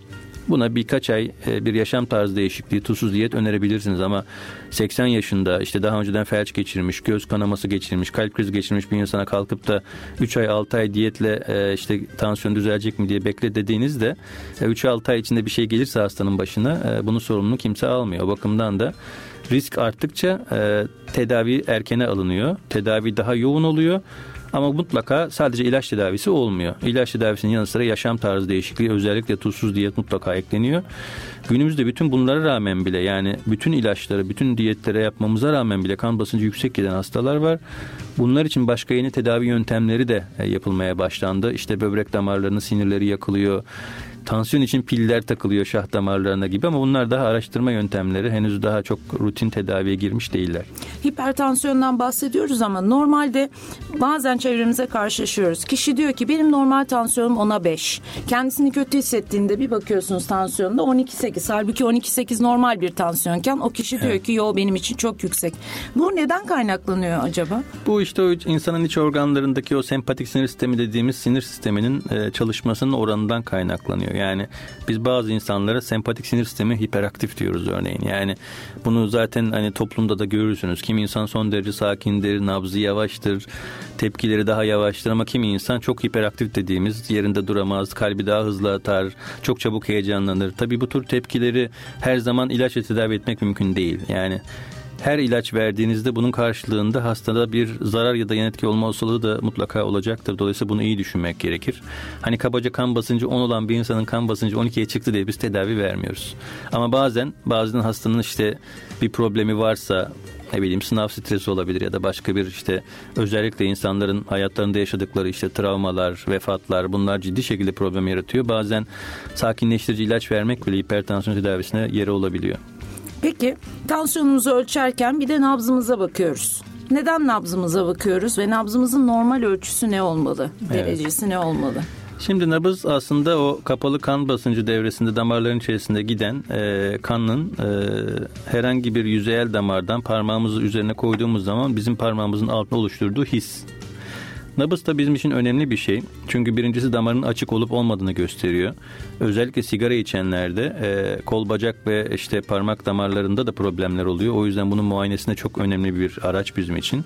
Buna birkaç ay e, bir yaşam tarzı değişikliği, tuzsuz diyet önerebilirsiniz ama 80 yaşında işte daha önceden felç geçirmiş, göz kanaması geçirmiş, kalp krizi geçirmiş bir insana kalkıp da 3 ay 6 ay diyetle e, işte tansiyon düzelecek mi diye bekle dediğinizde 3-6 e, ay içinde bir şey gelirse hastanın başına bunu sorumluluğu kimse almıyor. O bakımdan da risk arttıkça tedavi erkene alınıyor. Tedavi daha yoğun oluyor. Ama mutlaka sadece ilaç tedavisi olmuyor. İlaç tedavisinin yanı sıra yaşam tarzı değişikliği özellikle tuzsuz diyet mutlaka ekleniyor. Günümüzde bütün bunlara rağmen bile yani bütün ilaçları, bütün diyetlere yapmamıza rağmen bile kan basıncı yüksek giden hastalar var. Bunlar için başka yeni tedavi yöntemleri de e, yapılmaya başlandı. İşte böbrek damarlarının sinirleri yakılıyor tansiyon için piller takılıyor şah damarlarına gibi ama bunlar daha araştırma yöntemleri henüz daha çok rutin tedaviye girmiş değiller. Hipertansiyondan bahsediyoruz ama normalde bazen çevremize karşılaşıyoruz. Kişi diyor ki benim normal tansiyonum 10'a 5. Kendisini kötü hissettiğinde bir bakıyorsunuz tansiyonda 12-8. Halbuki 12-8 normal bir tansiyonken o kişi diyor evet. ki yo benim için çok yüksek. Bu neden kaynaklanıyor acaba? Bu işte o insanın iç organlarındaki o sempatik sinir sistemi dediğimiz sinir sisteminin e, çalışmasının oranından kaynaklanıyor. Yani biz bazı insanlara sempatik sinir sistemi hiperaktif diyoruz örneğin. Yani bunu zaten hani toplumda da görürsünüz. Kim insan son derece sakindir, nabzı yavaştır, tepkileri daha yavaştır ama kimi insan çok hiperaktif dediğimiz yerinde duramaz, kalbi daha hızlı atar, çok çabuk heyecanlanır. Tabii bu tür tepkileri her zaman ilaçla tedavi etmek mümkün değil. Yani her ilaç verdiğinizde bunun karşılığında hastada bir zarar ya da yan etki olma olasılığı da mutlaka olacaktır. Dolayısıyla bunu iyi düşünmek gerekir. Hani kabaca kan basıncı 10 olan bir insanın kan basıncı 12'ye çıktı diye biz tedavi vermiyoruz. Ama bazen bazen hastanın işte bir problemi varsa ne bileyim sınav stresi olabilir ya da başka bir işte özellikle insanların hayatlarında yaşadıkları işte travmalar, vefatlar bunlar ciddi şekilde problem yaratıyor. Bazen sakinleştirici ilaç vermek bile hipertansiyon tedavisine yeri olabiliyor. Peki tansiyonumuzu ölçerken bir de nabzımıza bakıyoruz. Neden nabzımıza bakıyoruz ve nabzımızın normal ölçüsü ne olmalı? Evet. Derecesi ne olmalı? Şimdi nabız aslında o kapalı kan basıncı devresinde damarların içerisinde giden e, kanın e, herhangi bir yüzeyel damardan parmağımızı üzerine koyduğumuz zaman bizim parmağımızın altında oluşturduğu his. Nabız da bizim için önemli bir şey. Çünkü birincisi damarın açık olup olmadığını gösteriyor. Özellikle sigara içenlerde e, kol bacak ve işte parmak damarlarında da problemler oluyor. O yüzden bunun muayenesinde çok önemli bir araç bizim için.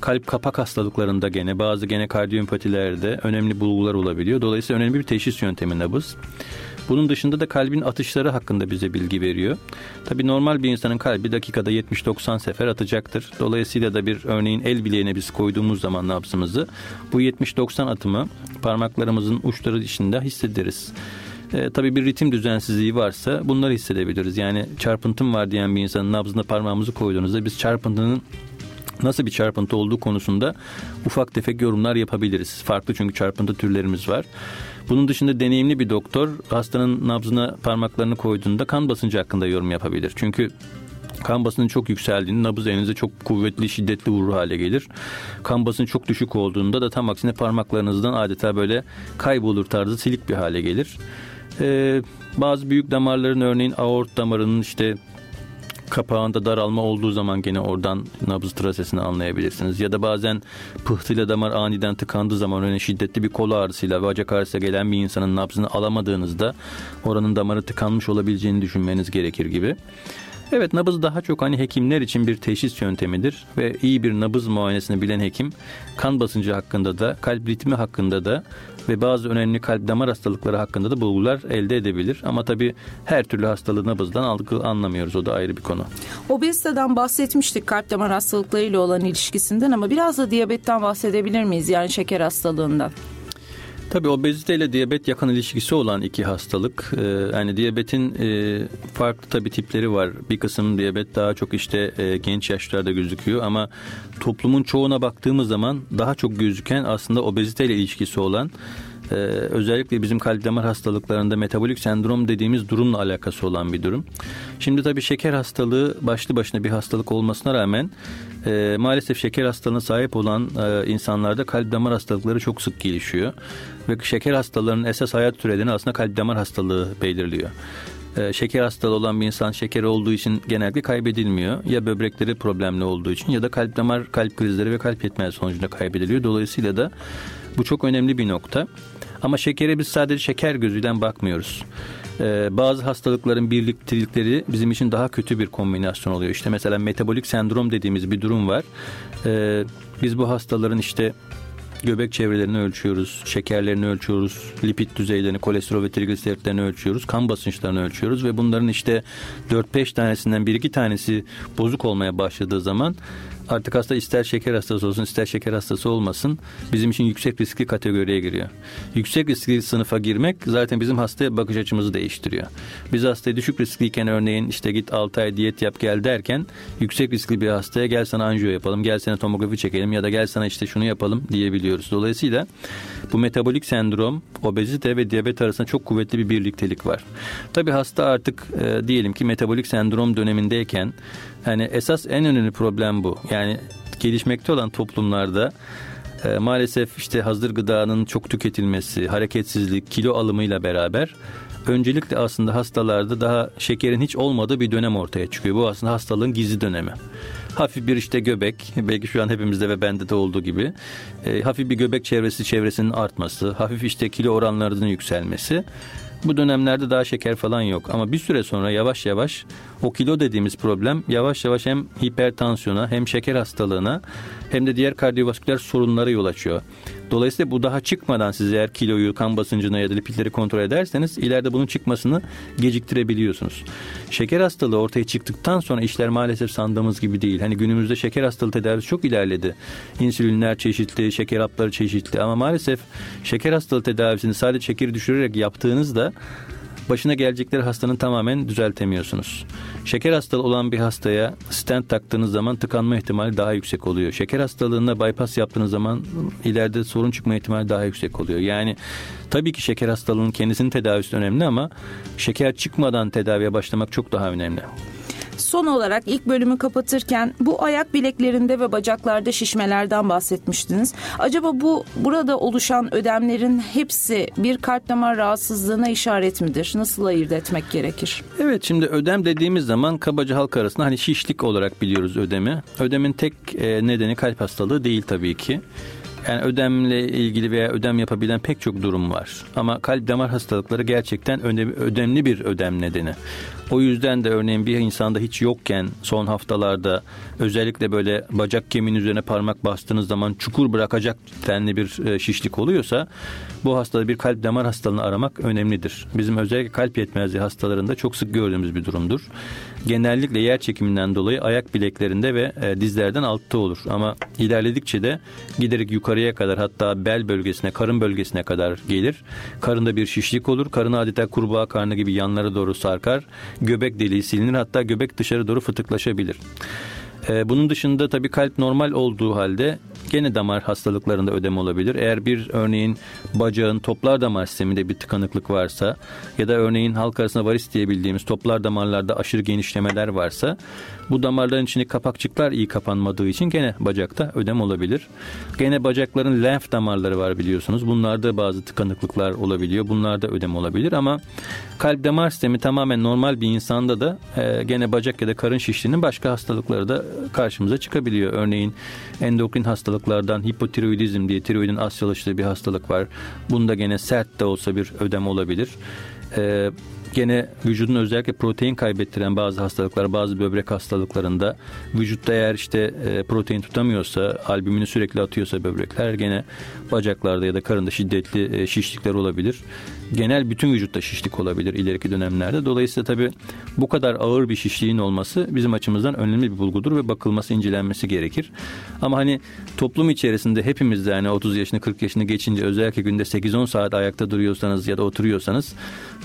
Kalp kapak hastalıklarında gene bazı gene kardiyopatilerde önemli bulgular olabiliyor. Dolayısıyla önemli bir teşhis yöntemi nabız. Bunun dışında da kalbin atışları hakkında bize bilgi veriyor. Tabi normal bir insanın kalbi dakikada 70-90 sefer atacaktır. Dolayısıyla da bir örneğin el bileğine biz koyduğumuz zaman nabzımızı bu 70-90 atımı parmaklarımızın uçları dışında hissederiz. E, tabii bir ritim düzensizliği varsa bunları hissedebiliriz. Yani çarpıntım var diyen bir insanın nabzına parmağımızı koyduğunuzda biz çarpıntının nasıl bir çarpıntı olduğu konusunda ufak tefek yorumlar yapabiliriz. Farklı çünkü çarpıntı türlerimiz var. Bunun dışında deneyimli bir doktor hastanın nabzına parmaklarını koyduğunda kan basıncı hakkında yorum yapabilir. Çünkü Kan basının çok yükseldiğinde nabız elinize çok kuvvetli, şiddetli vurur hale gelir. Kan basının çok düşük olduğunda da tam aksine parmaklarınızdan adeta böyle kaybolur tarzı silik bir hale gelir. Ee, bazı büyük damarların örneğin aort damarının işte kapağında daralma olduğu zaman gene oradan nabız trasesini anlayabilirsiniz. Ya da bazen pıhtıyla damar aniden tıkandığı zaman örneğin şiddetli bir kol ağrısıyla ve bacak ağrısıyla gelen bir insanın nabzını alamadığınızda oranın damarı tıkanmış olabileceğini düşünmeniz gerekir gibi. Evet nabız daha çok hani hekimler için bir teşhis yöntemidir ve iyi bir nabız muayenesini bilen hekim kan basıncı hakkında da kalp ritmi hakkında da ve bazı önemli kalp damar hastalıkları hakkında da bulgular elde edebilir. Ama tabii her türlü hastalığı nabızdan algı anlamıyoruz. O da ayrı bir konu. Obeziteden bahsetmiştik kalp damar hastalıklarıyla olan ilişkisinden ama biraz da diyabetten bahsedebilir miyiz? Yani şeker hastalığından. Tabii obezite ile diyabet yakın ilişkisi olan iki hastalık. Ee, yani diyabetin e, farklı tabii tipleri var. Bir kısım diyabet daha çok işte e, genç yaşlarda gözüküyor ama toplumun çoğuna baktığımız zaman daha çok gözüken aslında obezite ile ilişkisi olan özellikle bizim kalp damar hastalıklarında metabolik sendrom dediğimiz durumla alakası olan bir durum. Şimdi tabii şeker hastalığı başlı başına bir hastalık olmasına rağmen e, maalesef şeker hastalığına sahip olan e, insanlarda kalp damar hastalıkları çok sık gelişiyor. Ve şeker hastalarının esas hayat sürelerini aslında kalp damar hastalığı belirliyor e, şeker hastalığı olan bir insan şekeri olduğu için genellikle kaybedilmiyor. Ya böbrekleri problemli olduğu için ya da kalp damar kalp krizleri ve kalp yetmezliği sonucunda kaybediliyor. Dolayısıyla da bu çok önemli bir nokta. Ama şekere biz sadece şeker gözüyle bakmıyoruz. Ee, bazı hastalıkların birliktelikleri bizim için daha kötü bir kombinasyon oluyor. İşte mesela metabolik sendrom dediğimiz bir durum var. Ee, biz bu hastaların işte göbek çevrelerini ölçüyoruz, şekerlerini ölçüyoruz, lipid düzeylerini, kolesterol ve trigliseritlerini ölçüyoruz, kan basınçlarını ölçüyoruz ve bunların işte 4-5 tanesinden 1-2 tanesi bozuk olmaya başladığı zaman artık hasta ister şeker hastası olsun ister şeker hastası olmasın bizim için yüksek riskli kategoriye giriyor. Yüksek riskli sınıfa girmek zaten bizim hastaya bakış açımızı değiştiriyor. Biz hastaya düşük riskliyken örneğin işte git 6 ay diyet yap gel derken yüksek riskli bir hastaya gel sana anjiyo yapalım, gel sana tomografi çekelim ya da gel sana işte şunu yapalım diyebiliyoruz. Dolayısıyla bu metabolik sendrom, obezite ve diyabet arasında çok kuvvetli bir birliktelik var. Tabi hasta artık e, diyelim ki metabolik sendrom dönemindeyken yani esas en önemli problem bu. Yani gelişmekte olan toplumlarda e, maalesef işte hazır gıdanın çok tüketilmesi, hareketsizlik, kilo alımıyla beraber öncelikle aslında hastalarda daha şekerin hiç olmadığı bir dönem ortaya çıkıyor. Bu aslında hastalığın gizli dönemi. Hafif bir işte göbek, belki şu an hepimizde ve bende de olduğu gibi, e, hafif bir göbek çevresi çevresinin artması, hafif işte kilo oranlarının yükselmesi bu dönemlerde daha şeker falan yok ama bir süre sonra yavaş yavaş o kilo dediğimiz problem yavaş yavaş hem hipertansiyona hem şeker hastalığına hem de diğer kardiyovasküler sorunlara yol açıyor. Dolayısıyla bu daha çıkmadan siz eğer kiloyu, kan basıncını ya da lipidleri kontrol ederseniz ileride bunun çıkmasını geciktirebiliyorsunuz. Şeker hastalığı ortaya çıktıktan sonra işler maalesef sandığımız gibi değil. Hani günümüzde şeker hastalığı tedavisi çok ilerledi. İnsülinler çeşitli, şeker hapları çeşitli ama maalesef şeker hastalığı tedavisini sadece şekeri düşürerek yaptığınızda başına gelecekleri hastanın tamamen düzeltemiyorsunuz. Şeker hastalığı olan bir hastaya stent taktığınız zaman tıkanma ihtimali daha yüksek oluyor. Şeker hastalığında bypass yaptığınız zaman ileride sorun çıkma ihtimali daha yüksek oluyor. Yani tabii ki şeker hastalığının kendisinin tedavisi önemli ama şeker çıkmadan tedaviye başlamak çok daha önemli. Son olarak ilk bölümü kapatırken bu ayak bileklerinde ve bacaklarda şişmelerden bahsetmiştiniz. Acaba bu burada oluşan ödemlerin hepsi bir kalp damar rahatsızlığına işaret midir? Nasıl ayırt etmek gerekir? Evet şimdi ödem dediğimiz zaman kabaca halk arasında hani şişlik olarak biliyoruz ödemi. Ödemin tek e, nedeni kalp hastalığı değil tabii ki. Yani ödemle ilgili veya ödem yapabilen pek çok durum var. Ama kalp damar hastalıkları gerçekten önemli bir ödem nedeni. O yüzden de örneğin bir insanda hiç yokken son haftalarda özellikle böyle bacak kemiğinin üzerine parmak bastığınız zaman çukur bırakacak denli bir e, şişlik oluyorsa bu hastada bir kalp damar hastalığını aramak önemlidir. Bizim özellikle kalp yetmezliği hastalarında çok sık gördüğümüz bir durumdur. Genellikle yer çekiminden dolayı ayak bileklerinde ve e, dizlerden altta olur. Ama ilerledikçe de giderek yukarıya kadar hatta bel bölgesine, karın bölgesine kadar gelir. Karında bir şişlik olur. Karın adeta kurbağa karnı gibi yanlara doğru sarkar göbek deliği silinir hatta göbek dışarı doğru fıtıklaşabilir. Ee, bunun dışında tabii kalp normal olduğu halde gene damar hastalıklarında ödem olabilir. Eğer bir örneğin bacağın toplar damar sisteminde bir tıkanıklık varsa ya da örneğin halk arasında varis diye bildiğimiz toplar damarlarda aşırı genişlemeler varsa bu damarların içindeki kapakçıklar iyi kapanmadığı için gene bacakta ödem olabilir. Gene bacakların lenf damarları var biliyorsunuz. Bunlarda bazı tıkanıklıklar olabiliyor. Bunlarda ödem olabilir ama kalp damar sistemi tamamen normal bir insanda da e, gene bacak ya da karın şişliğinin başka hastalıkları da karşımıza çıkabiliyor. Örneğin endokrin hastalıklardan hipotiroidizm diye tiroidin az çalıştığı bir hastalık var. Bunda gene sert de olsa bir ödem olabilir. E, gene vücudun özellikle protein kaybettiren bazı hastalıklar, bazı böbrek hastalıklarında vücutta eğer işte e, protein tutamıyorsa, albümünü sürekli atıyorsa böbrekler gene bacaklarda ya da karında şiddetli e, şişlikler olabilir. Genel bütün vücutta şişlik olabilir ileriki dönemlerde. Dolayısıyla tabii bu kadar ağır bir şişliğin olması bizim açımızdan önemli bir bulgudur ve bakılması, incelenmesi gerekir. Ama hani toplum içerisinde hepimiz de yani 30 yaşını 40 yaşını geçince özellikle günde 8-10 saat ayakta duruyorsanız ya da oturuyorsanız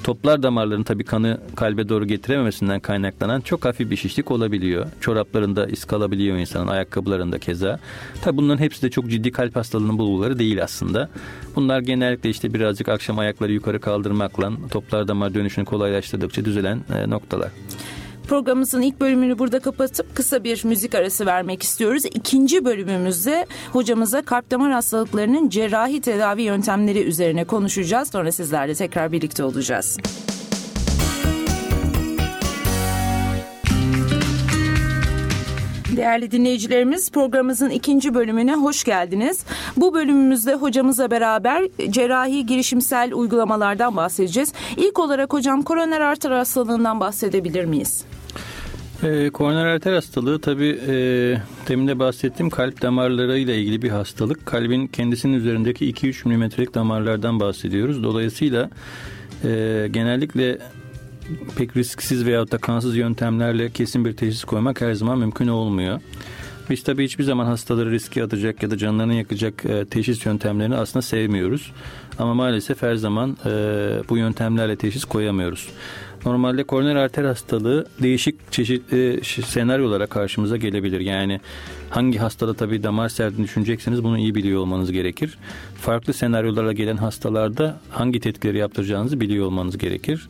toplar damarların tabii kanı kalbe doğru getirememesinden kaynaklanan çok hafif bir şişlik olabiliyor. Çoraplarında iz kalabiliyor insanın, ayakkabılarında keza. Tabii bunların hepsi de çok ciddi kalp hastalığının bulguları değil aslında. Bunlar genellikle işte birazcık akşam ayakları yukarı kaldırmakla toplar damar dönüşünü kolaylaştırdıkça düzelen e, noktalar. Programımızın ilk bölümünü burada kapatıp kısa bir müzik arası vermek istiyoruz. İkinci bölümümüzde hocamıza kalp damar hastalıklarının cerrahi tedavi yöntemleri üzerine konuşacağız. Sonra sizlerle tekrar birlikte olacağız. Değerli dinleyicilerimiz programımızın ikinci bölümüne hoş geldiniz. Bu bölümümüzde hocamızla beraber cerrahi girişimsel uygulamalardan bahsedeceğiz. İlk olarak hocam koroner arter hastalığından bahsedebilir miyiz? E, koroner arter hastalığı tabi e, demin de bahsettiğim kalp damarları ile ilgili bir hastalık. Kalbin kendisinin üzerindeki 2-3 milimetrelik damarlardan bahsediyoruz. Dolayısıyla e, genellikle pek risksiz veyahut da kansız yöntemlerle kesin bir teşhis koymak her zaman mümkün olmuyor. Biz tabii hiçbir zaman hastaları riske atacak ya da canlarını yakacak e, teşhis yöntemlerini aslında sevmiyoruz. Ama maalesef her zaman e, bu yöntemlerle teşhis koyamıyoruz. Normalde koroner arter hastalığı değişik çeşitli senaryolara karşımıza gelebilir. Yani hangi hastada tabii damar serdiğini düşünecekseniz bunu iyi biliyor olmanız gerekir. Farklı senaryolara gelen hastalarda hangi tetkikleri yaptıracağınızı biliyor olmanız gerekir.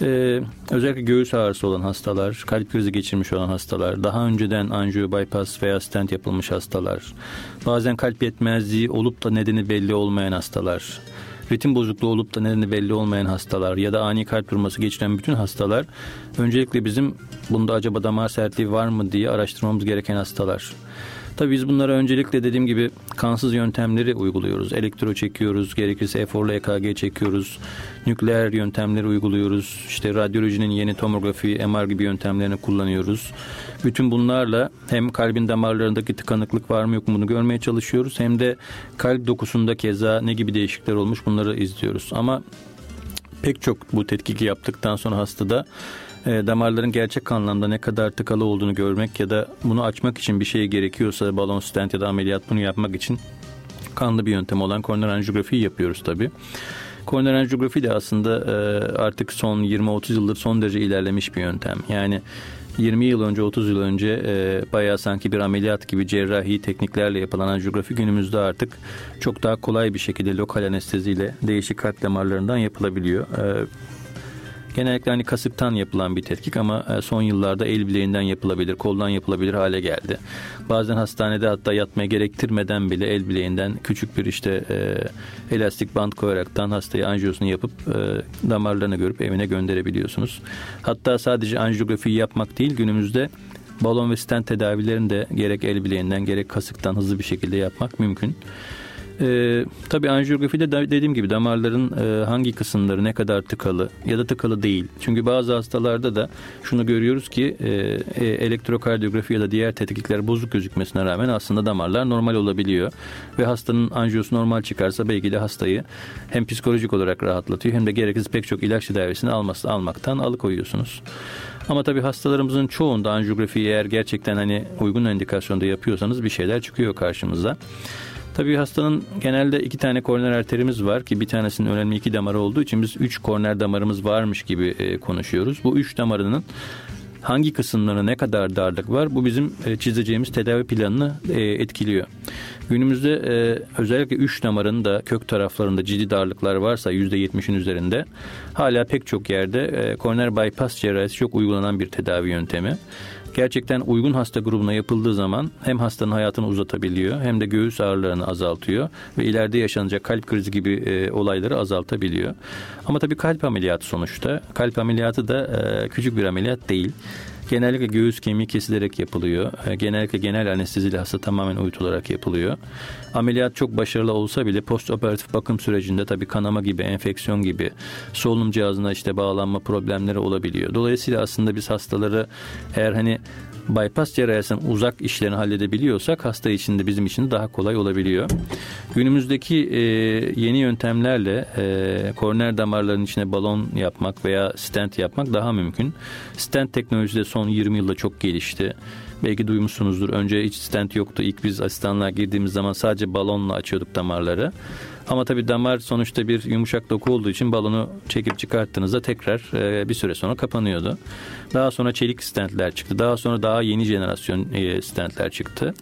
Ee, özellikle göğüs ağrısı olan hastalar, kalp krizi geçirmiş olan hastalar, daha önceden anjiyo, bypass veya stent yapılmış hastalar, bazen kalp yetmezliği olup da nedeni belli olmayan hastalar, ritim bozukluğu olup da nedeni belli olmayan hastalar ya da ani kalp durması geçiren bütün hastalar öncelikle bizim bunda acaba damar sertliği var mı diye araştırmamız gereken hastalar. Tabii biz bunlara öncelikle dediğim gibi kansız yöntemleri uyguluyoruz. Elektro çekiyoruz, gerekirse eforlu EKG çekiyoruz. Nükleer yöntemleri uyguluyoruz. İşte radyolojinin yeni tomografi, MR gibi yöntemlerini kullanıyoruz. Bütün bunlarla hem kalbin damarlarındaki tıkanıklık var mı yok mu bunu görmeye çalışıyoruz. Hem de kalp dokusunda keza ne gibi değişiklikler olmuş bunları izliyoruz. Ama pek çok bu tetkiki yaptıktan sonra hastada e, damarların gerçek anlamda ne kadar tıkalı olduğunu görmek ya da bunu açmak için bir şey gerekiyorsa balon stent ya da ameliyat bunu yapmak için kanlı bir yöntem olan koroner anjiyografiyi yapıyoruz tabii. Koroner anjiyografi de aslında e, artık son 20-30 yıldır son derece ilerlemiş bir yöntem. Yani 20 yıl önce 30 yıl önce e, bayağı sanki bir ameliyat gibi cerrahi tekniklerle yapılan anjiyografi günümüzde artık çok daha kolay bir şekilde lokal anesteziyle değişik kalp damarlarından yapılabiliyor. E, Genellikle hani kasıktan yapılan bir tetkik ama e, son yıllarda el bileğinden yapılabilir, koldan yapılabilir hale geldi. Bazen hastanede hatta yatmaya gerektirmeden bile el bileğinden küçük bir işte e, elastik bant koyaraktan hastayı anjiyosunu yapıp e, damarlarını görüp evine gönderebiliyorsunuz. Hatta sadece anjiyografiyi yapmak değil günümüzde balon ve stent tedavilerini de gerek el bileğinden gerek kasıktan hızlı bir şekilde yapmak mümkün. E, tabii anjiyografide de dediğim gibi damarların e, hangi kısımları ne kadar tıkalı ya da tıkalı değil. Çünkü bazı hastalarda da şunu görüyoruz ki e, e, elektrokardiyografi ya da diğer tetkikler bozuk gözükmesine rağmen aslında damarlar normal olabiliyor. Ve hastanın anjiyosu normal çıkarsa belki de hastayı hem psikolojik olarak rahatlatıyor hem de gereksiz pek çok ilaç tedavisini alması, almaktan alıkoyuyorsunuz. Ama tabii hastalarımızın çoğunda anjiyografiyi eğer gerçekten hani uygun indikasyonda yapıyorsanız bir şeyler çıkıyor karşımıza. Tabii hastanın genelde iki tane koroner arterimiz var ki bir tanesinin önemli iki damarı olduğu için biz üç koroner damarımız varmış gibi e, konuşuyoruz. Bu üç damarının hangi kısımlarına ne kadar darlık var bu bizim e, çizeceğimiz tedavi planını e, etkiliyor. Günümüzde özellikle 3 damarın da kök taraflarında ciddi darlıklar varsa %70'in üzerinde hala pek çok yerde koroner bypass cerrahisi çok uygulanan bir tedavi yöntemi gerçekten uygun hasta grubuna yapıldığı zaman hem hastanın hayatını uzatabiliyor hem de göğüs ağrılarını azaltıyor ve ileride yaşanacak kalp krizi gibi e, olayları azaltabiliyor. Ama tabii kalp ameliyatı sonuçta. Kalp ameliyatı da e, küçük bir ameliyat değil. Genellikle göğüs kemiği kesilerek yapılıyor. E, genellikle genel anesteziyle hasta tamamen uyutularak yapılıyor. Ameliyat çok başarılı olsa bile post operatif bakım sürecinde tabii kanama gibi, enfeksiyon gibi solunum cihazına işte bağlanma problemleri olabiliyor. Dolayısıyla aslında biz hastaları eğer hani bypass cerrahisinin uzak işlerini halledebiliyorsak hasta için de bizim için de daha kolay olabiliyor. Günümüzdeki e, yeni yöntemlerle e, koroner damarların içine balon yapmak veya stent yapmak daha mümkün. Stent teknolojisi de son 20 yılda çok gelişti. Belki duymuşsunuzdur. Önce hiç stent yoktu. İlk biz asistanlığa girdiğimiz zaman sadece balonla açıyorduk damarları. Ama tabii damar sonuçta bir yumuşak doku olduğu için balonu çekip çıkarttığınızda tekrar e, bir süre sonra kapanıyordu. Daha sonra çelik stentler çıktı. Daha sonra daha yeni jenerasyon e, stentler çıktı.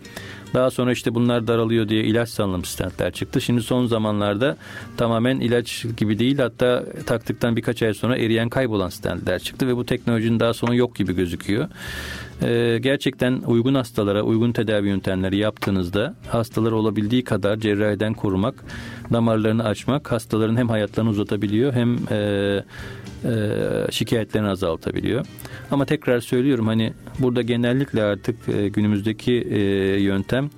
Daha sonra işte bunlar daralıyor diye ilaç salınım stentler çıktı. Şimdi son zamanlarda tamamen ilaç gibi değil hatta taktıktan birkaç ay sonra eriyen kaybolan stentler çıktı ve bu teknolojinin daha sonu yok gibi gözüküyor. Ee, gerçekten uygun hastalara uygun tedavi yöntemleri yaptığınızda hastaları olabildiği kadar cerrahiden korumak, damarlarını açmak hastaların hem hayatlarını uzatabiliyor hem e, e, şikayetlerini azaltabiliyor. Ama tekrar söylüyorum hani burada genellikle artık e, günümüzdeki e, yöntem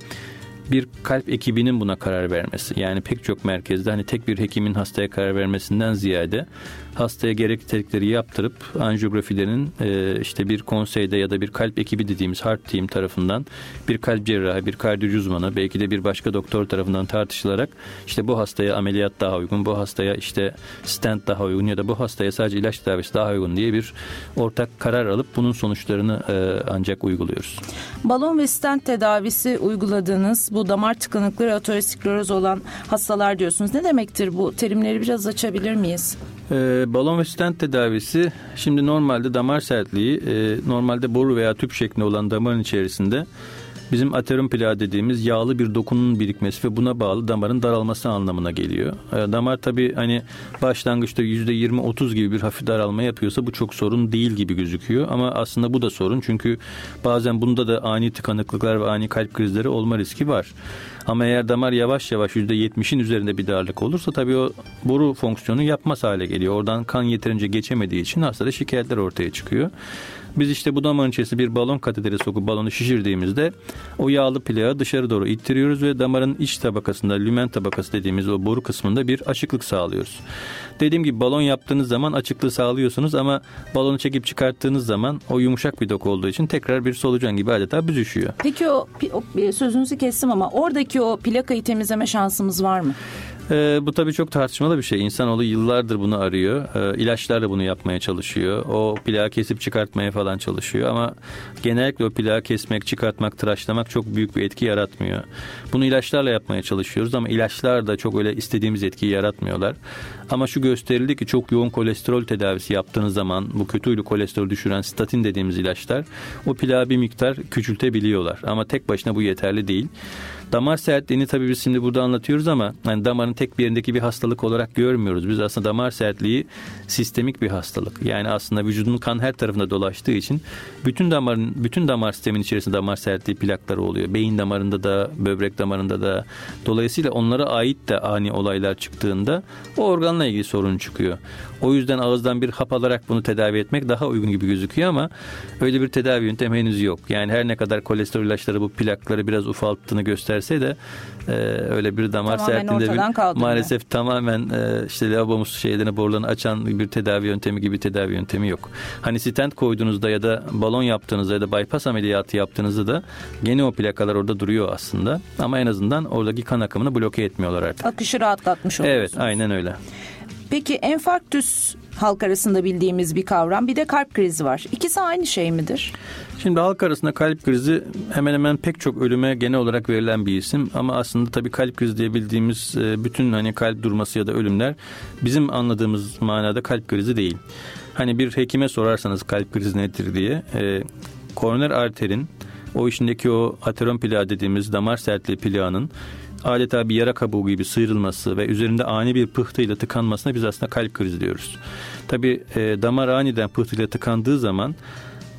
bir kalp ekibinin buna karar vermesi. Yani pek çok merkezde hani tek bir hekimin hastaya karar vermesinden ziyade hastaya gereklilikleri yaptırıp anjiyografilerin e, işte bir konseyde ya da bir kalp ekibi dediğimiz heart team tarafından bir kalp cerrahı, bir kardiyoloji uzmanı belki de bir başka doktor tarafından tartışılarak işte bu hastaya ameliyat daha uygun, bu hastaya işte stent daha uygun ya da bu hastaya sadece ilaç tedavisi daha uygun diye bir ortak karar alıp bunun sonuçlarını e, ancak uyguluyoruz. Balon ve stent tedavisi uyguladığınız bu damar tıkanıkları ateroskleroz olan hastalar diyorsunuz. Ne demektir bu? Terimleri biraz açabilir miyiz? Ee, balon ve stent tedavisi şimdi normalde damar sertliği e, normalde boru veya tüp şeklinde olan damarın içerisinde bizim aterum plağı dediğimiz yağlı bir dokunun birikmesi ve buna bağlı damarın daralması anlamına geliyor. E, damar tabi hani başlangıçta %20-30 gibi bir hafif daralma yapıyorsa bu çok sorun değil gibi gözüküyor. Ama aslında bu da sorun çünkü bazen bunda da ani tıkanıklıklar ve ani kalp krizleri olma riski var. Ama eğer damar yavaş yavaş %70'in üzerinde bir darlık olursa tabii o boru fonksiyonu yapmaz hale geliyor. Oradan kan yeterince geçemediği için hastada şikayetler ortaya çıkıyor. Biz işte bu damarın içerisine bir balon kateteri sokup balonu şişirdiğimizde o yağlı plağı dışarı doğru ittiriyoruz ve damarın iç tabakasında lümen tabakası dediğimiz o boru kısmında bir açıklık sağlıyoruz. Dediğim gibi balon yaptığınız zaman açıklığı sağlıyorsunuz ama balonu çekip çıkarttığınız zaman o yumuşak bir doku olduğu için tekrar bir solucan gibi adeta büzüşüyor. Peki o, o e, sözünüzü kestim ama oradaki o plakayı temizleme şansımız var mı? Ee, bu tabii çok tartışmalı bir şey. İnsanoğlu yıllardır bunu arıyor. Ee, ilaçlarla bunu yapmaya çalışıyor. O plağı kesip çıkartmaya falan çalışıyor. Ama genellikle o plağı kesmek, çıkartmak, tıraşlamak çok büyük bir etki yaratmıyor. Bunu ilaçlarla yapmaya çalışıyoruz ama ilaçlar da çok öyle istediğimiz etkiyi yaratmıyorlar. Ama şu gösterildi ki çok yoğun kolesterol tedavisi yaptığınız zaman bu kötü huylu kolesterol düşüren statin dediğimiz ilaçlar o plağı bir miktar küçültebiliyorlar. Ama tek başına bu yeterli değil. Damar sertliğini tabii biz şimdi burada anlatıyoruz ama yani damarın tek bir yerindeki bir hastalık olarak görmüyoruz. Biz aslında damar sertliği sistemik bir hastalık. Yani aslında vücudun kan her tarafında dolaştığı için bütün damarın bütün damar sistemin içerisinde damar sertliği plakları oluyor. Beyin damarında da, böbrek damarında da. Dolayısıyla onlara ait de ani olaylar çıktığında o organla ilgili sorun çıkıyor. O yüzden ağızdan bir hap alarak bunu tedavi etmek daha uygun gibi gözüküyor ama öyle bir tedavi yöntemi henüz yok. Yani her ne kadar kolesterol ilaçları bu plakları biraz ufalttığını gösterse de e, öyle bir damar sertliğinde bir, maalesef tamamen e, işte lavabomuz şeylerini borularını açan bir tedavi yöntemi gibi tedavi yöntemi yok. Hani stent koyduğunuzda ya da balon yaptığınızda ya da bypass ameliyatı yaptığınızda da gene o plakalar orada duruyor aslında. Ama en azından oradaki kan akımını bloke etmiyorlar artık. Akışı rahatlatmış oluyorsunuz. Evet aynen öyle. Peki enfarktüs halk arasında bildiğimiz bir kavram bir de kalp krizi var. İkisi aynı şey midir? Şimdi halk arasında kalp krizi hemen hemen pek çok ölüme genel olarak verilen bir isim ama aslında tabii kalp krizi diye bildiğimiz e, bütün hani kalp durması ya da ölümler bizim anladığımız manada kalp krizi değil. Hani bir hekime sorarsanız kalp krizi nedir diye e, koroner arterin o içindeki o ateron plağı dediğimiz damar sertliği plağının adeta bir yara kabuğu gibi sıyrılması ve üzerinde ani bir pıhtıyla tıkanmasına biz aslında kalp krizi diyoruz. Tabi e, damar aniden pıhtıyla tıkandığı zaman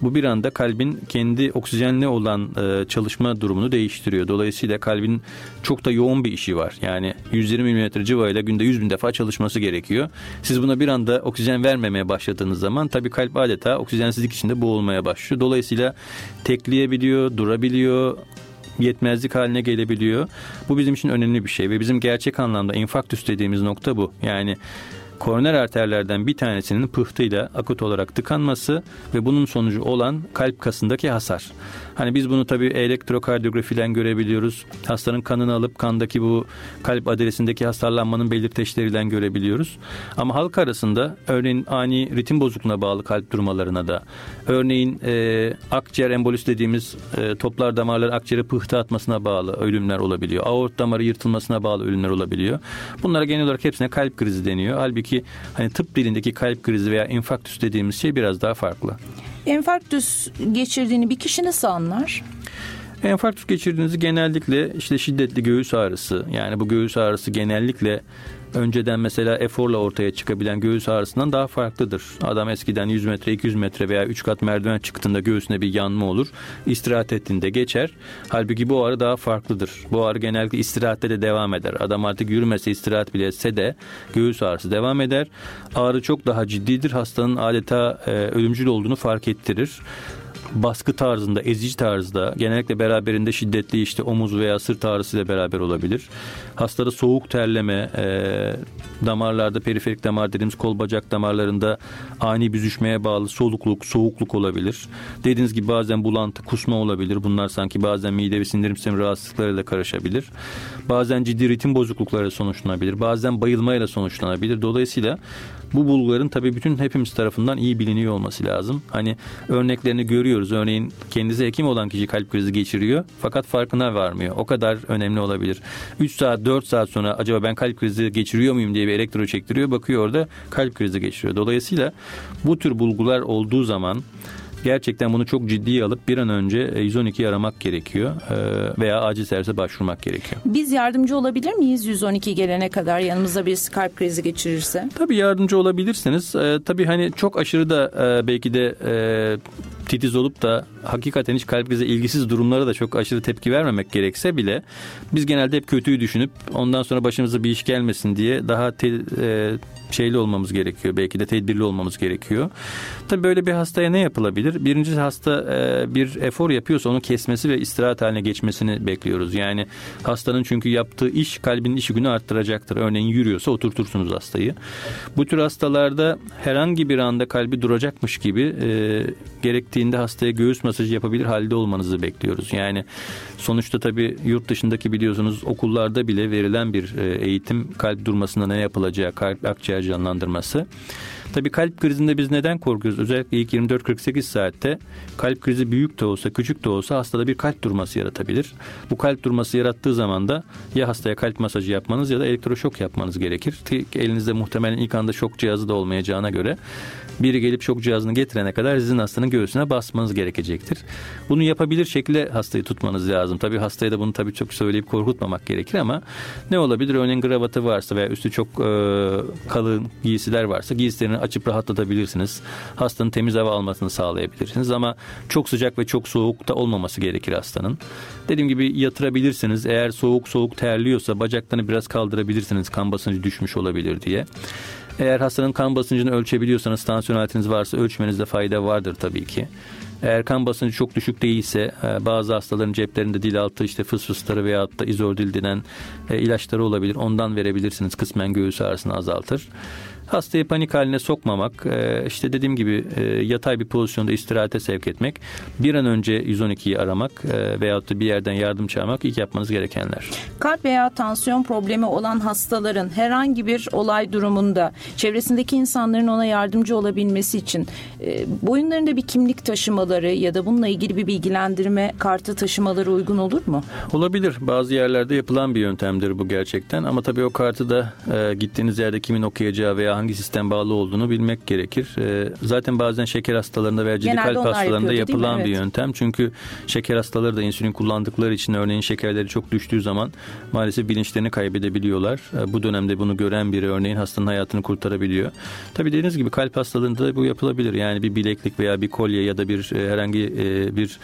bu bir anda kalbin kendi oksijenli olan e, çalışma durumunu değiştiriyor. Dolayısıyla kalbin çok da yoğun bir işi var. Yani 120 mm civarıyla günde 100 bin defa çalışması gerekiyor. Siz buna bir anda oksijen vermemeye başladığınız zaman tabii kalp adeta oksijensizlik içinde boğulmaya başlıyor. Dolayısıyla tekleyebiliyor, durabiliyor, yetmezlik haline gelebiliyor. Bu bizim için önemli bir şey ve bizim gerçek anlamda infarktüs dediğimiz nokta bu. Yani koroner arterlerden bir tanesinin pıhtıyla akut olarak tıkanması ve bunun sonucu olan kalp kasındaki hasar. Hani biz bunu tabii elektrokardiyografiden görebiliyoruz. Hastanın kanını alıp kandaki bu kalp adresindeki hasarlanmanın belirteçleriyle görebiliyoruz. Ama halk arasında örneğin ani ritim bozukluğuna bağlı kalp durmalarına da örneğin e, akciğer embolüs dediğimiz e, toplar damarların akciğere pıhtı atmasına bağlı ölümler olabiliyor. Aort damarı yırtılmasına bağlı ölümler olabiliyor. Bunlara genel olarak hepsine kalp krizi deniyor. Halbuki hani tıp dilindeki kalp krizi veya infarktüs dediğimiz şey biraz daha farklı. Enfarktüs geçirdiğini bir kişi nasıl anlar? Enfarktüs geçirdiğinizi genellikle işte şiddetli göğüs ağrısı yani bu göğüs ağrısı genellikle önceden mesela eforla ortaya çıkabilen göğüs ağrısından daha farklıdır. Adam eskiden 100 metre, 200 metre veya 3 kat merdiven çıktığında göğsüne bir yanma olur. İstirahat ettiğinde geçer. Halbuki bu ağrı daha farklıdır. Bu ağrı genellikle istirahatte de devam eder. Adam artık yürümese, istirahat bile etse de göğüs ağrısı devam eder. Ağrı çok daha ciddidir. Hastanın adeta e, ölümcül olduğunu fark ettirir baskı tarzında, ezici tarzda genellikle beraberinde şiddetli işte omuz veya sırt ağrısı ile beraber olabilir. Hastada soğuk terleme, e, damarlarda periferik damar dediğimiz kol bacak damarlarında ani büzüşmeye bağlı solukluk, soğukluk olabilir. Dediğiniz gibi bazen bulantı, kusma olabilir. Bunlar sanki bazen mide ve sindirim sistemi rahatsızlıklarıyla karışabilir. Bazen ciddi ritim bozuklukları sonuçlanabilir. Bazen bayılmayla sonuçlanabilir. Dolayısıyla bu bulguların tabii bütün hepimiz tarafından iyi biliniyor olması lazım. Hani örneklerini görüyoruz. Örneğin kendisi hekim olan kişi kalp krizi geçiriyor fakat farkına varmıyor. O kadar önemli olabilir. 3 saat 4 saat sonra acaba ben kalp krizi geçiriyor muyum diye bir elektro çektiriyor. Bakıyor orada kalp krizi geçiriyor. Dolayısıyla bu tür bulgular olduğu zaman gerçekten bunu çok ciddiye alıp bir an önce 112'yi aramak gerekiyor e, veya acil servise başvurmak gerekiyor. Biz yardımcı olabilir miyiz 112 gelene kadar yanımızda bir kalp krizi geçirirse? Tabii yardımcı olabilirsiniz. Ee, tabii hani çok aşırı da e, belki de e, titiz olup da hakikaten hiç kalp krizi ilgisiz durumlara da çok aşırı tepki vermemek gerekse bile biz genelde hep kötüyü düşünüp ondan sonra başımıza bir iş gelmesin diye daha te, e, şeyli olmamız gerekiyor. Belki de tedbirli olmamız gerekiyor. Tabii böyle bir hastaya ne yapılabilir? Birinci hasta e, bir efor yapıyorsa onu kesmesi ve istirahat haline geçmesini bekliyoruz. Yani hastanın çünkü yaptığı iş kalbin işi günü arttıracaktır. Örneğin yürüyorsa oturtursunuz hastayı. Bu tür hastalarda herhangi bir anda kalbi duracakmış gibi e, gerektiğinde hastaya göğüs masajı yapabilir halde olmanızı bekliyoruz. Yani sonuçta tabii yurt dışındaki biliyorsunuz okullarda bile verilen bir e, eğitim kalp durmasında ne yapılacağı, kalp akciğer canlandırması. Tabii kalp krizinde biz neden korkuyoruz? Özellikle ilk 24-48 saatte kalp krizi büyük de olsa küçük de olsa hastada bir kalp durması yaratabilir. Bu kalp durması yarattığı zaman da ya hastaya kalp masajı yapmanız ya da elektroşok yapmanız gerekir. Elinizde muhtemelen ilk anda şok cihazı da olmayacağına göre biri gelip şok cihazını getirene kadar sizin hastanın göğsüne basmanız gerekecektir. Bunu yapabilir şekilde hastayı tutmanız lazım. Tabii hastaya da bunu tabii çok söyleyip korkutmamak gerekir ama ne olabilir? Örneğin gravatı varsa veya üstü çok e, kalın giysiler varsa giysilerini açıp rahatlatabilirsiniz. Hastanın temiz hava almasını sağlayabilirsiniz ama çok sıcak ve çok soğuk da olmaması gerekir hastanın. Dediğim gibi yatırabilirsiniz. Eğer soğuk soğuk terliyorsa bacaklarını biraz kaldırabilirsiniz. Kan basıncı düşmüş olabilir diye. Eğer hastanın kan basıncını ölçebiliyorsanız tansiyon aletiniz varsa ölçmenizde fayda vardır tabii ki. Eğer kan basıncı çok düşük değilse e, bazı hastaların ceplerinde dil altı işte fıs fısları veya da izordil denen e, ilaçları olabilir. Ondan verebilirsiniz. Kısmen göğüs ağrısını azaltır. Hastayı panik haline sokmamak, e, işte dediğim gibi e, yatay bir pozisyonda istirahate sevk etmek, bir an önce 112'yi aramak e, veyahut da bir yerden yardım çağırmak ilk yapmanız gerekenler. Kalp veya tansiyon problemi olan hastaların herhangi bir olay durumunda çevresindeki insanların ona yardımcı olabilmesi için boyunlarında bir kimlik taşımaları ya da bununla ilgili bir bilgilendirme kartı taşımaları uygun olur mu? Olabilir. Bazı yerlerde yapılan bir yöntemdir bu gerçekten ama tabii o kartı da gittiğiniz yerde kimin okuyacağı veya veya hangi sistem bağlı olduğunu bilmek gerekir. E, zaten bazen şeker hastalarında veya ciddi kalp hastalarında yapılan evet. bir yöntem. Çünkü şeker hastaları da insülin kullandıkları için örneğin şekerleri çok düştüğü zaman maalesef bilinçlerini kaybedebiliyorlar. E, bu dönemde bunu gören biri örneğin hastanın hayatını kurtarabiliyor. Tabii dediğiniz gibi kalp hastalığında bu yapılabilir. Yani bir bileklik veya bir kolye ya da bir e, herhangi e, bir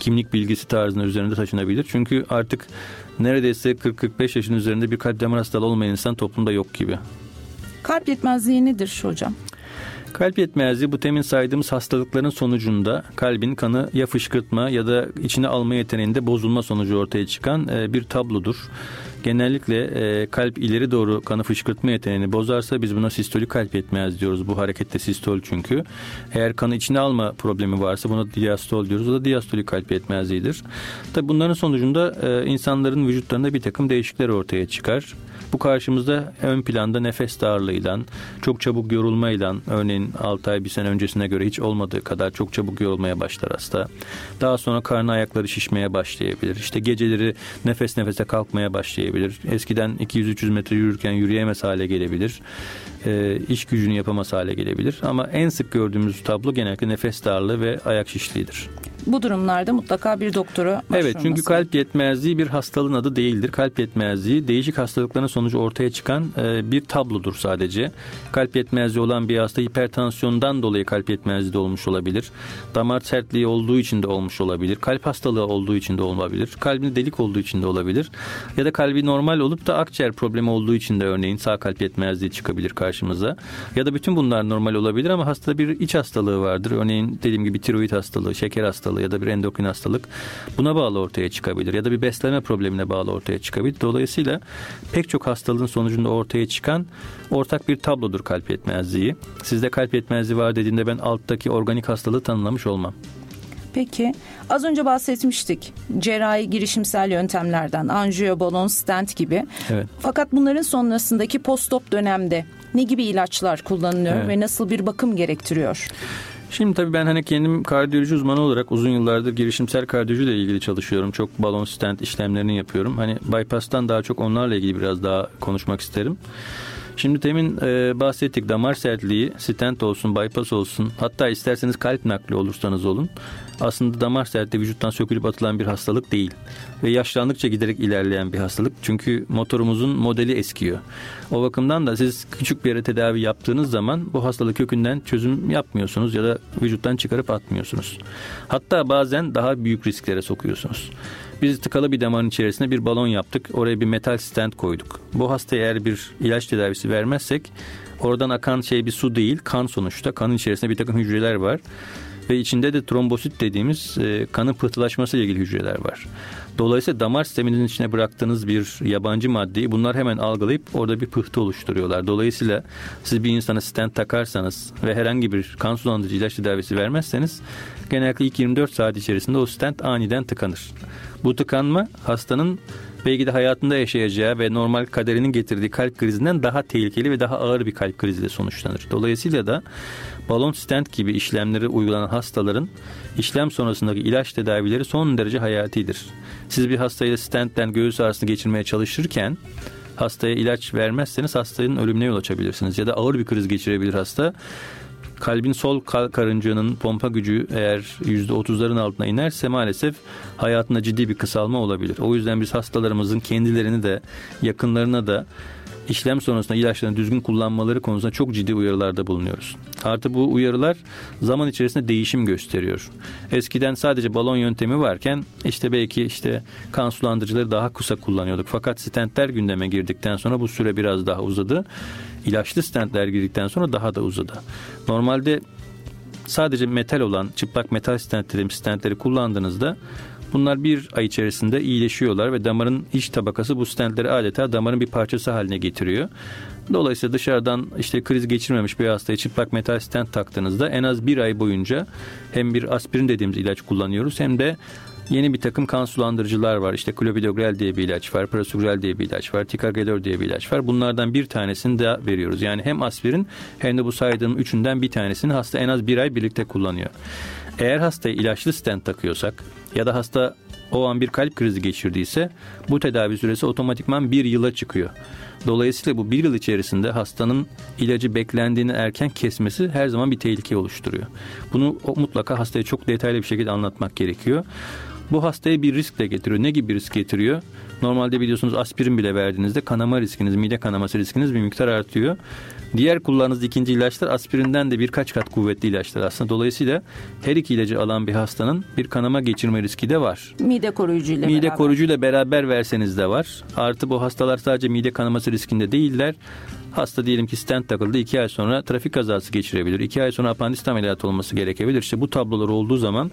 kimlik bilgisi tarzında üzerinde taşınabilir. Çünkü artık neredeyse 40-45 yaşın üzerinde bir kalp damar hastalığı olmayan insan toplumda yok gibi. Kalp yetmezliği nedir hocam? Kalp yetmezliği bu temin saydığımız hastalıkların sonucunda kalbin kanı ya fışkırtma ya da içine alma yeteneğinde bozulma sonucu ortaya çıkan e, bir tablodur. Genellikle e, kalp ileri doğru kanı fışkırtma yeteneğini bozarsa biz buna sistolik kalp yetmez diyoruz. Bu harekette sistol çünkü. Eğer kanı içine alma problemi varsa buna diastol diyoruz. O da diastolik kalp yetmezliğidir. Tabi bunların sonucunda e, insanların vücutlarında bir takım değişiklikler ortaya çıkar. Bu karşımızda ön planda nefes darlığıyla, çok çabuk yorulmayla, örneğin 6 ay bir sene öncesine göre hiç olmadığı kadar çok çabuk yorulmaya başlar hasta. Daha sonra karnı ayakları şişmeye başlayabilir. İşte geceleri nefes nefese kalkmaya başlayabilir. Eskiden 200-300 metre yürürken yürüyemez hale gelebilir. E, iş gücünü yapamaz hale gelebilir. Ama en sık gördüğümüz tablo genellikle nefes darlığı ve ayak şişliğidir. Bu durumlarda mutlaka bir doktora Evet çünkü kalp yetmezliği bir hastalığın adı değildir. Kalp yetmezliği değişik hastalıkların sonucu ortaya çıkan e, bir tablodur sadece. Kalp yetmezliği olan bir hasta hipertansiyondan dolayı kalp yetmezliği de olmuş olabilir. Damar sertliği olduğu için de olmuş olabilir. Kalp hastalığı olduğu için de olabilir. Kalbinde delik olduğu için de olabilir. Ya da kalbi normal olup da akciğer problemi olduğu için de örneğin sağ kalp yetmezliği çıkabilir karşımıza. Ya da bütün bunlar normal olabilir ama hastada bir iç hastalığı vardır. Örneğin dediğim gibi tiroid hastalığı, şeker hastalığı ya da bir endokrin hastalık buna bağlı ortaya çıkabilir. Ya da bir beslenme problemine bağlı ortaya çıkabilir. Dolayısıyla pek çok hastalığın sonucunda ortaya çıkan ortak bir tablodur kalp yetmezliği. Sizde kalp yetmezliği var dediğinde ben alttaki organik hastalığı tanımlamış olmam. Peki az önce bahsetmiştik cerrahi girişimsel yöntemlerden anjiyo, balon, stent gibi. Evet. Fakat bunların sonrasındaki postop dönemde ne gibi ilaçlar kullanılıyor evet. ve nasıl bir bakım gerektiriyor? Şimdi tabii ben hani kendim kardiyoloji uzmanı olarak uzun yıllardır girişimsel kardiyoloji ile ilgili çalışıyorum. Çok balon stent işlemlerini yapıyorum. Hani bypass'tan daha çok onlarla ilgili biraz daha konuşmak isterim. Şimdi temin e, bahsettik damar sertliği, stent olsun, bypass olsun hatta isterseniz kalp nakli olursanız olun aslında damar sertliği vücuttan sökülüp atılan bir hastalık değil. Ve yaşlandıkça giderek ilerleyen bir hastalık. Çünkü motorumuzun modeli eskiyor. O bakımdan da siz küçük bir yere tedavi yaptığınız zaman bu hastalık kökünden çözüm yapmıyorsunuz ya da vücuttan çıkarıp atmıyorsunuz. Hatta bazen daha büyük risklere sokuyorsunuz. Biz tıkalı bir damarın içerisine bir balon yaptık. Oraya bir metal stent koyduk. Bu hastaya eğer bir ilaç tedavisi vermezsek oradan akan şey bir su değil kan sonuçta. Kanın içerisinde bir takım hücreler var ve içinde de trombosit dediğimiz e, kanın pıhtılaşması ile ilgili hücreler var. Dolayısıyla damar sisteminin içine bıraktığınız bir yabancı maddeyi bunlar hemen algılayıp orada bir pıhtı oluşturuyorlar. Dolayısıyla siz bir insana stent takarsanız ve herhangi bir kan sulandırıcı ilaç tedavisi vermezseniz genellikle ilk 24 saat içerisinde o stent aniden tıkanır. Bu tıkanma hastanın belki de hayatında yaşayacağı ve normal kaderinin getirdiği kalp krizinden daha tehlikeli ve daha ağır bir kalp kriziyle sonuçlanır. Dolayısıyla da balon stent gibi işlemleri uygulanan hastaların işlem sonrasındaki ilaç tedavileri son derece hayatidir. Siz bir hastayla stentten göğüs ağrısını geçirmeye çalışırken hastaya ilaç vermezseniz hastanın ölümüne yol açabilirsiniz. Ya da ağır bir kriz geçirebilir hasta. Kalbin sol karıncığının pompa gücü eğer %30'ların altına inerse maalesef hayatında ciddi bir kısalma olabilir. O yüzden biz hastalarımızın kendilerini de yakınlarına da işlem sonrasında ilaçlarını düzgün kullanmaları konusunda çok ciddi uyarılarda bulunuyoruz. Artı bu uyarılar zaman içerisinde değişim gösteriyor. Eskiden sadece balon yöntemi varken işte belki işte kan sulandırıcıları daha kısa kullanıyorduk. Fakat stentler gündeme girdikten sonra bu süre biraz daha uzadı. İlaçlı stentler girdikten sonra daha da uzadı. Normalde sadece metal olan çıplak metal stent dediğimiz stentleri kullandığınızda Bunlar bir ay içerisinde iyileşiyorlar ve damarın iç tabakası bu stentleri adeta damarın bir parçası haline getiriyor. Dolayısıyla dışarıdan işte kriz geçirmemiş bir hastaya çıplak metal stent taktığınızda en az bir ay boyunca hem bir aspirin dediğimiz ilaç kullanıyoruz hem de yeni bir takım kan sulandırıcılar var. İşte clopidogrel diye bir ilaç var, prasugrel diye bir ilaç var, ticagrelor diye bir ilaç var. Bunlardan bir tanesini de veriyoruz. Yani hem aspirin hem de bu saydığım üçünden bir tanesini hasta en az bir ay birlikte kullanıyor. Eğer hastaya ilaçlı stent takıyorsak ya da hasta o an bir kalp krizi geçirdiyse bu tedavi süresi otomatikman bir yıla çıkıyor. Dolayısıyla bu bir yıl içerisinde hastanın ilacı beklendiğini erken kesmesi her zaman bir tehlike oluşturuyor. Bunu mutlaka hastaya çok detaylı bir şekilde anlatmak gerekiyor. Bu hastaya bir risk de getiriyor. Ne gibi bir risk getiriyor? Normalde biliyorsunuz aspirin bile verdiğinizde kanama riskiniz, mide kanaması riskiniz bir miktar artıyor. Diğer kullandığınız ikinci ilaçlar aspirinden de birkaç kat kuvvetli ilaçlar aslında. Dolayısıyla her iki ilacı alan bir hastanın bir kanama geçirme riski de var. Mide koruyucuyla Mide beraber. koruyucuyla beraber verseniz de var. Artı bu hastalar sadece mide kanaması riskinde değiller. Hasta diyelim ki stent takıldı. iki ay sonra trafik kazası geçirebilir. iki ay sonra apandist ameliyatı olması gerekebilir. İşte bu tablolar olduğu zaman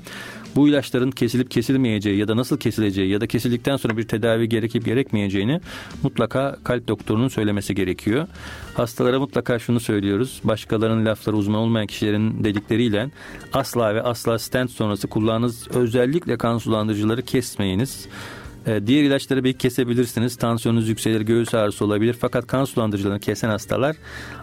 bu ilaçların kesilip kesilmeyeceği ya da nasıl kesileceği ya da kesildikten sonra bir tedavi gerekip gerekmeyeceğini mutlaka kalp doktorunun söylemesi gerekiyor. Hastalara mutlaka şunu söylüyoruz. Başkalarının lafları uzman olmayan kişilerin dedikleriyle asla ve asla stent sonrası kullandığınız özellikle kan sulandırıcıları kesmeyiniz. Ee, diğer ilaçları belki kesebilirsiniz. Tansiyonunuz yükselir, göğüs ağrısı olabilir. Fakat kan sulandırıcılarını kesen hastalar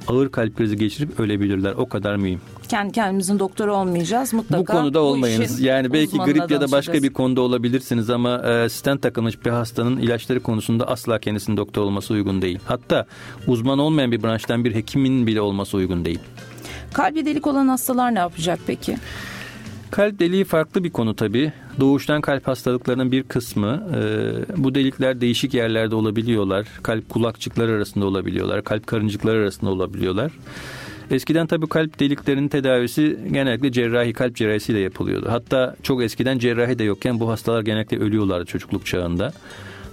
ağır kalp krizi geçirip ölebilirler. O kadar mühim. Kendi kendimizin doktoru olmayacağız mutlaka. Bu konuda bu olmayınız. işin Yani belki grip ya da başka bir konuda olabilirsiniz ama e, stent takılmış bir hastanın ilaçları konusunda asla kendisinin doktor olması uygun değil. Hatta uzman olmayan bir branştan bir hekimin bile olması uygun değil. Kalbi delik olan hastalar ne yapacak peki? Kalp deliği farklı bir konu tabii. Doğuştan kalp hastalıklarının bir kısmı e, bu delikler değişik yerlerde olabiliyorlar. Kalp kulakçıkları arasında olabiliyorlar. Kalp karıncıkları arasında olabiliyorlar. Eskiden tabii kalp deliklerinin tedavisi genellikle cerrahi kalp cerrahisiyle yapılıyordu. Hatta çok eskiden cerrahi de yokken bu hastalar genellikle ölüyorlardı çocukluk çağında.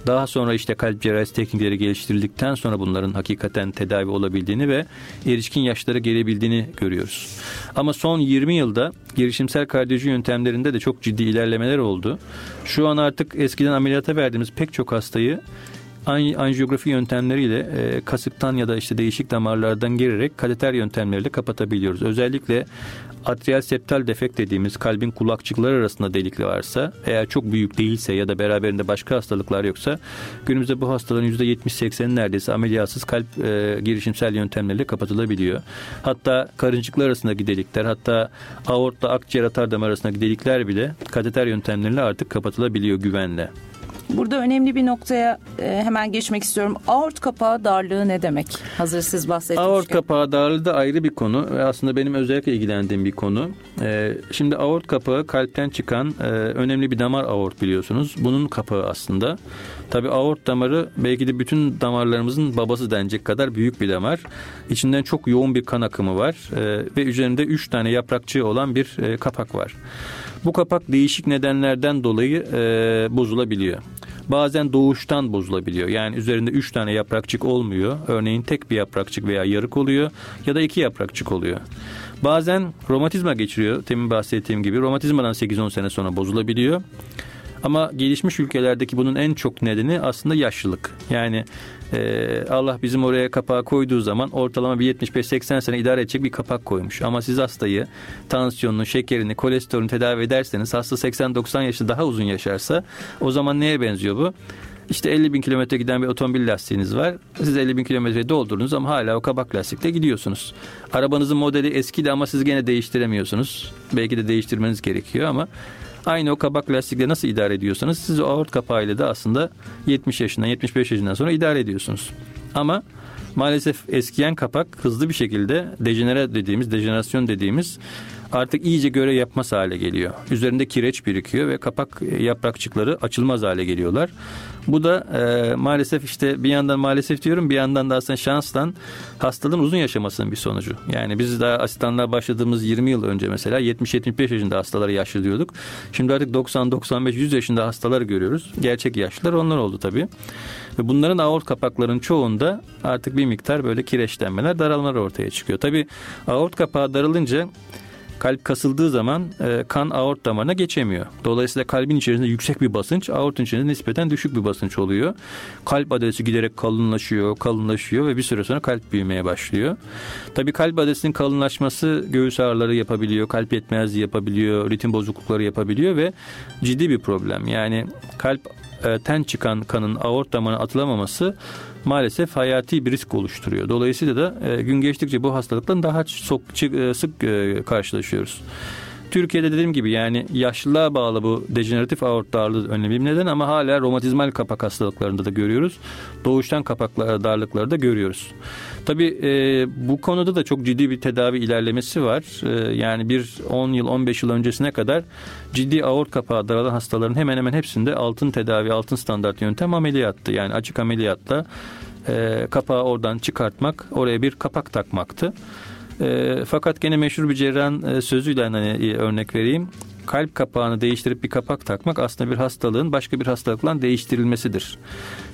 Daha sonra işte kalp cerrahisi teknikleri geliştirildikten sonra bunların hakikaten tedavi olabildiğini ve erişkin yaşlara gelebildiğini görüyoruz. Ama son 20 yılda girişimsel kardiyoloji yöntemlerinde de çok ciddi ilerlemeler oldu. Şu an artık eskiden ameliyata verdiğimiz pek çok hastayı anjiyografi yöntemleriyle e, kasıktan ya da işte değişik damarlardan girerek kateter yöntemleriyle kapatabiliyoruz. Özellikle atrial septal defekt dediğimiz kalbin kulakçıkları arasında delik varsa eğer çok büyük değilse ya da beraberinde başka hastalıklar yoksa günümüzde bu hastaların %70-80'i neredeyse ameliyatsız kalp e, girişimsel yöntemlerle kapatılabiliyor. Hatta karıncıklar arasındaki delikler hatta aortla akciğer atar damar arasındaki delikler bile kateter yöntemleriyle artık kapatılabiliyor güvenle. Burada önemli bir noktaya e, hemen geçmek istiyorum. Aort kapağı darlığı ne demek? Hazır siz bahsetmişken. Aort kapağı darlığı da ayrı bir konu ve aslında benim özellikle ilgilendiğim bir konu. Ee, şimdi aort kapağı kalpten çıkan e, önemli bir damar aort biliyorsunuz. Bunun kapağı aslında. Tabi aort damarı belki de bütün damarlarımızın babası denecek kadar büyük bir damar. İçinden çok yoğun bir kan akımı var Ee, ve üzerinde 3 tane yaprakçığı olan bir e, kapak var. Bu kapak değişik nedenlerden dolayı e, bozulabiliyor. Bazen doğuştan bozulabiliyor. Yani üzerinde 3 tane yaprakçık olmuyor. Örneğin tek bir yaprakçık veya yarık oluyor ya da iki yaprakçık oluyor. Bazen romatizma geçiriyor. Temin bahsettiğim gibi romatizmadan 8-10 sene sonra bozulabiliyor. Ama gelişmiş ülkelerdeki bunun en çok nedeni aslında yaşlılık. Yani e, Allah bizim oraya kapağı koyduğu zaman ortalama bir 75-80 sene idare edecek bir kapak koymuş. Ama siz hastayı tansiyonunu, şekerini, kolesterolünü tedavi ederseniz hasta 80-90 yaşında daha uzun yaşarsa o zaman neye benziyor bu? İşte 50 bin kilometre giden bir otomobil lastiğiniz var. Siz 50 bin kilometreyi doldurdunuz ama hala o kabak lastikle gidiyorsunuz. Arabanızın modeli eskidi ama siz gene değiştiremiyorsunuz. Belki de değiştirmeniz gerekiyor ama aynı o kabak lastikle nasıl idare ediyorsanız siz o aort kapağıyla da aslında 70 yaşından 75 yaşından sonra idare ediyorsunuz. Ama maalesef eskiyen kapak hızlı bir şekilde dejenere dediğimiz, dejenerasyon dediğimiz artık iyice göre yapmaz hale geliyor. Üzerinde kireç birikiyor ve kapak e, yaprakçıkları açılmaz hale geliyorlar. Bu da e, maalesef işte bir yandan maalesef diyorum bir yandan da aslında şanstan hastalığın uzun yaşamasının bir sonucu. Yani biz daha asistanlığa başladığımız 20 yıl önce mesela 70-75 yaşında hastaları yaşlı diyorduk. Şimdi artık 90-95-100 yaşında hastaları görüyoruz. Gerçek yaşlılar onlar oldu tabii. Ve bunların aort kapaklarının çoğunda artık bir miktar böyle kireçlenmeler, daralmalar ortaya çıkıyor. Tabii aort kapağı daralınca kalp kasıldığı zaman e, kan aort damarına geçemiyor. Dolayısıyla kalbin içerisinde yüksek bir basınç, aortun içerisinde nispeten düşük bir basınç oluyor. Kalp adresi giderek kalınlaşıyor, kalınlaşıyor ve bir süre sonra kalp büyümeye başlıyor. Tabii kalp adresinin kalınlaşması göğüs ağrıları yapabiliyor, kalp yetmezliği yapabiliyor, ritim bozuklukları yapabiliyor ve ciddi bir problem. Yani kalp e, ten çıkan kanın aort damarına atılamaması maalesef hayati bir risk oluşturuyor. Dolayısıyla da e, gün geçtikçe bu hastalıkla daha çok, e, sık e, karşılaşıyoruz. Türkiye'de dediğim gibi yani yaşlılığa bağlı bu dejeneratif aort darlığı önemli bir neden ama hala romatizmal kapak hastalıklarında da görüyoruz. Doğuştan kapak darlıkları da görüyoruz. Tabii e, bu konuda da çok ciddi bir tedavi ilerlemesi var. E, yani bir 10 yıl 15 yıl öncesine kadar ciddi aort kapağı daralan hastaların hemen hemen hepsinde altın tedavi, altın standart yöntem ameliyattı. Yani açık ameliyatla e, kapağı oradan çıkartmak, oraya bir kapak takmaktı. E, fakat gene meşhur bir cerrahın e, sözüyle hani e, örnek vereyim. Kalp kapağını değiştirip bir kapak takmak aslında bir hastalığın başka bir hastalıkla değiştirilmesidir.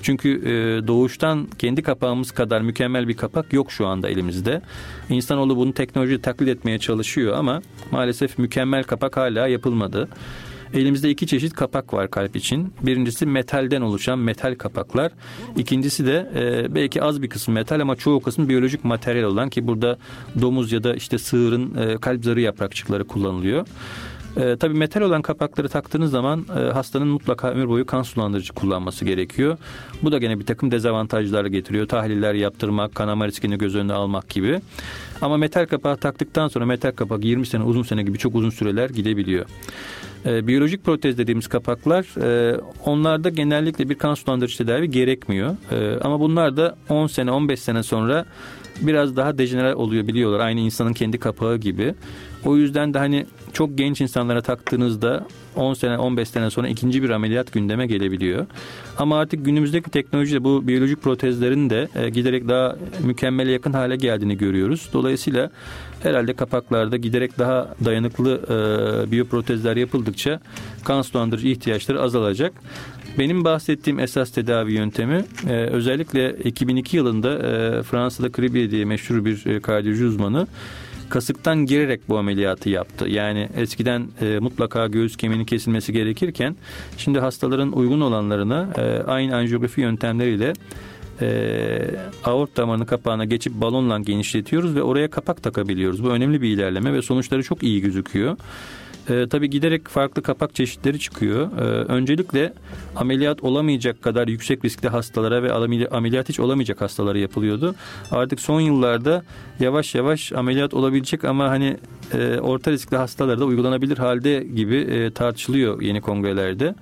Çünkü e, doğuştan kendi kapağımız kadar mükemmel bir kapak yok şu anda elimizde. İnsanoğlu bunu teknoloji taklit etmeye çalışıyor ama maalesef mükemmel kapak hala yapılmadı. Elimizde iki çeşit kapak var kalp için. Birincisi metalden oluşan metal kapaklar. İkincisi de e, belki az bir kısmı metal ama çoğu kısmı biyolojik materyal olan ki burada domuz ya da işte sığırın e, kalp zarı yaprakçıkları kullanılıyor. E, tabii metal olan kapakları taktığınız zaman e, hastanın mutlaka ömür boyu kan sulandırıcı kullanması gerekiyor. Bu da gene bir takım dezavantajlar getiriyor. Tahliller yaptırmak, kanama riskini göz önüne almak gibi. Ama metal kapağı taktıktan sonra metal kapak 20 sene uzun sene gibi çok uzun süreler gidebiliyor. E, biyolojik protez dediğimiz kapaklar e, onlarda genellikle bir kan sulandırıcı tedavi gerekmiyor. E, ama bunlar da 10 sene 15 sene sonra biraz daha dejenere oluyor biliyorlar. Aynı insanın kendi kapağı gibi. O yüzden de hani çok genç insanlara taktığınızda 10 sene 15 sene sonra ikinci bir ameliyat gündeme gelebiliyor. Ama artık günümüzdeki teknolojiyle bu biyolojik protezlerin de e, giderek daha mükemmele yakın hale geldiğini görüyoruz. Dolayısıyla herhalde kapaklarda giderek daha dayanıklı e, biyoprotezler yapıldıkça kan sulandırıcı ihtiyaçları azalacak. Benim bahsettiğim esas tedavi yöntemi e, özellikle 2002 yılında e, Fransa'da Cribier diye meşhur bir e, kardiyoloji uzmanı kasıktan girerek bu ameliyatı yaptı. Yani eskiden e, mutlaka göğüs kemiğinin kesilmesi gerekirken şimdi hastaların uygun olanlarına e, aynı anjiyografi yöntemleriyle e, aort damarının kapağına geçip balonla genişletiyoruz ve oraya kapak takabiliyoruz. Bu önemli bir ilerleme ve sonuçları çok iyi gözüküyor. E, tabii giderek farklı kapak çeşitleri çıkıyor. E, öncelikle ameliyat olamayacak kadar yüksek riskli hastalara ve ameliyat hiç olamayacak hastalara yapılıyordu. Artık son yıllarda yavaş yavaş ameliyat olabilecek ama hani e, orta riskli hastalarda uygulanabilir halde gibi e, tartışılıyor yeni kongrelerde.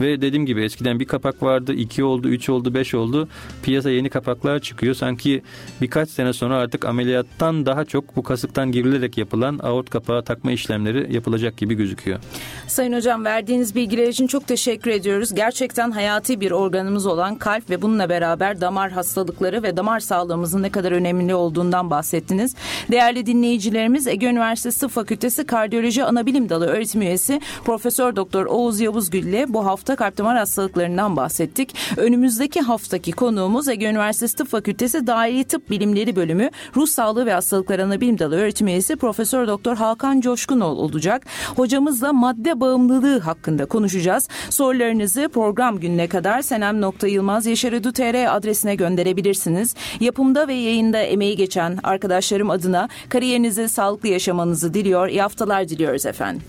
Ve dediğim gibi eskiden bir kapak vardı, iki oldu, üç oldu, beş oldu. Piyasa yeni kapaklar çıkıyor. Sanki birkaç sene sonra artık ameliyattan daha çok bu kasıktan girilerek yapılan aort kapağı takma işlemleri yapılacak gibi gözüküyor. Sayın Hocam verdiğiniz bilgiler için çok teşekkür ediyoruz. Gerçekten hayati bir organımız olan kalp ve bununla beraber damar hastalıkları ve damar sağlığımızın ne kadar önemli olduğundan bahsettiniz. Değerli dinleyicilerimiz Ege Üniversitesi Fakültesi Kardiyoloji Anabilim Dalı öğretim üyesi Profesör Doktor Oğuz Yavuzgül ile bu hafta kalp damar hastalıklarından bahsettik. Önümüzdeki haftaki konuğumuz Ege Üniversitesi Tıp Fakültesi Daire Tıp Bilimleri Bölümü Ruh Sağlığı ve Hastalıkları Anabilim Dalı öğretim üyesi Profesör Doktor Hakan Coşkunoğlu olacak. Hocamızla madde bağımlılığı hakkında konuşacağız. Sorularınızı program gününe kadar senem.yılmaz.yaşaredu.tr adresine gönderebilirsiniz. Yapımda ve yayında emeği geçen arkadaşlarım adına kariyerinizi sağlıklı yaşamanızı diliyor. İyi haftalar diliyoruz efendim.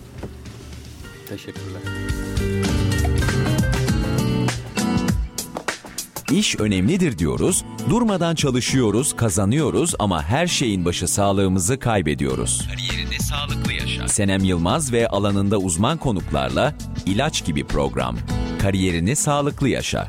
Teşekkürler. İş önemlidir diyoruz, durmadan çalışıyoruz, kazanıyoruz ama her şeyin başı sağlığımızı kaybediyoruz. Kariyerinde sağlıklı yaşa. Senem Yılmaz ve alanında uzman konuklarla ilaç gibi program. Kariyerini sağlıklı yaşa.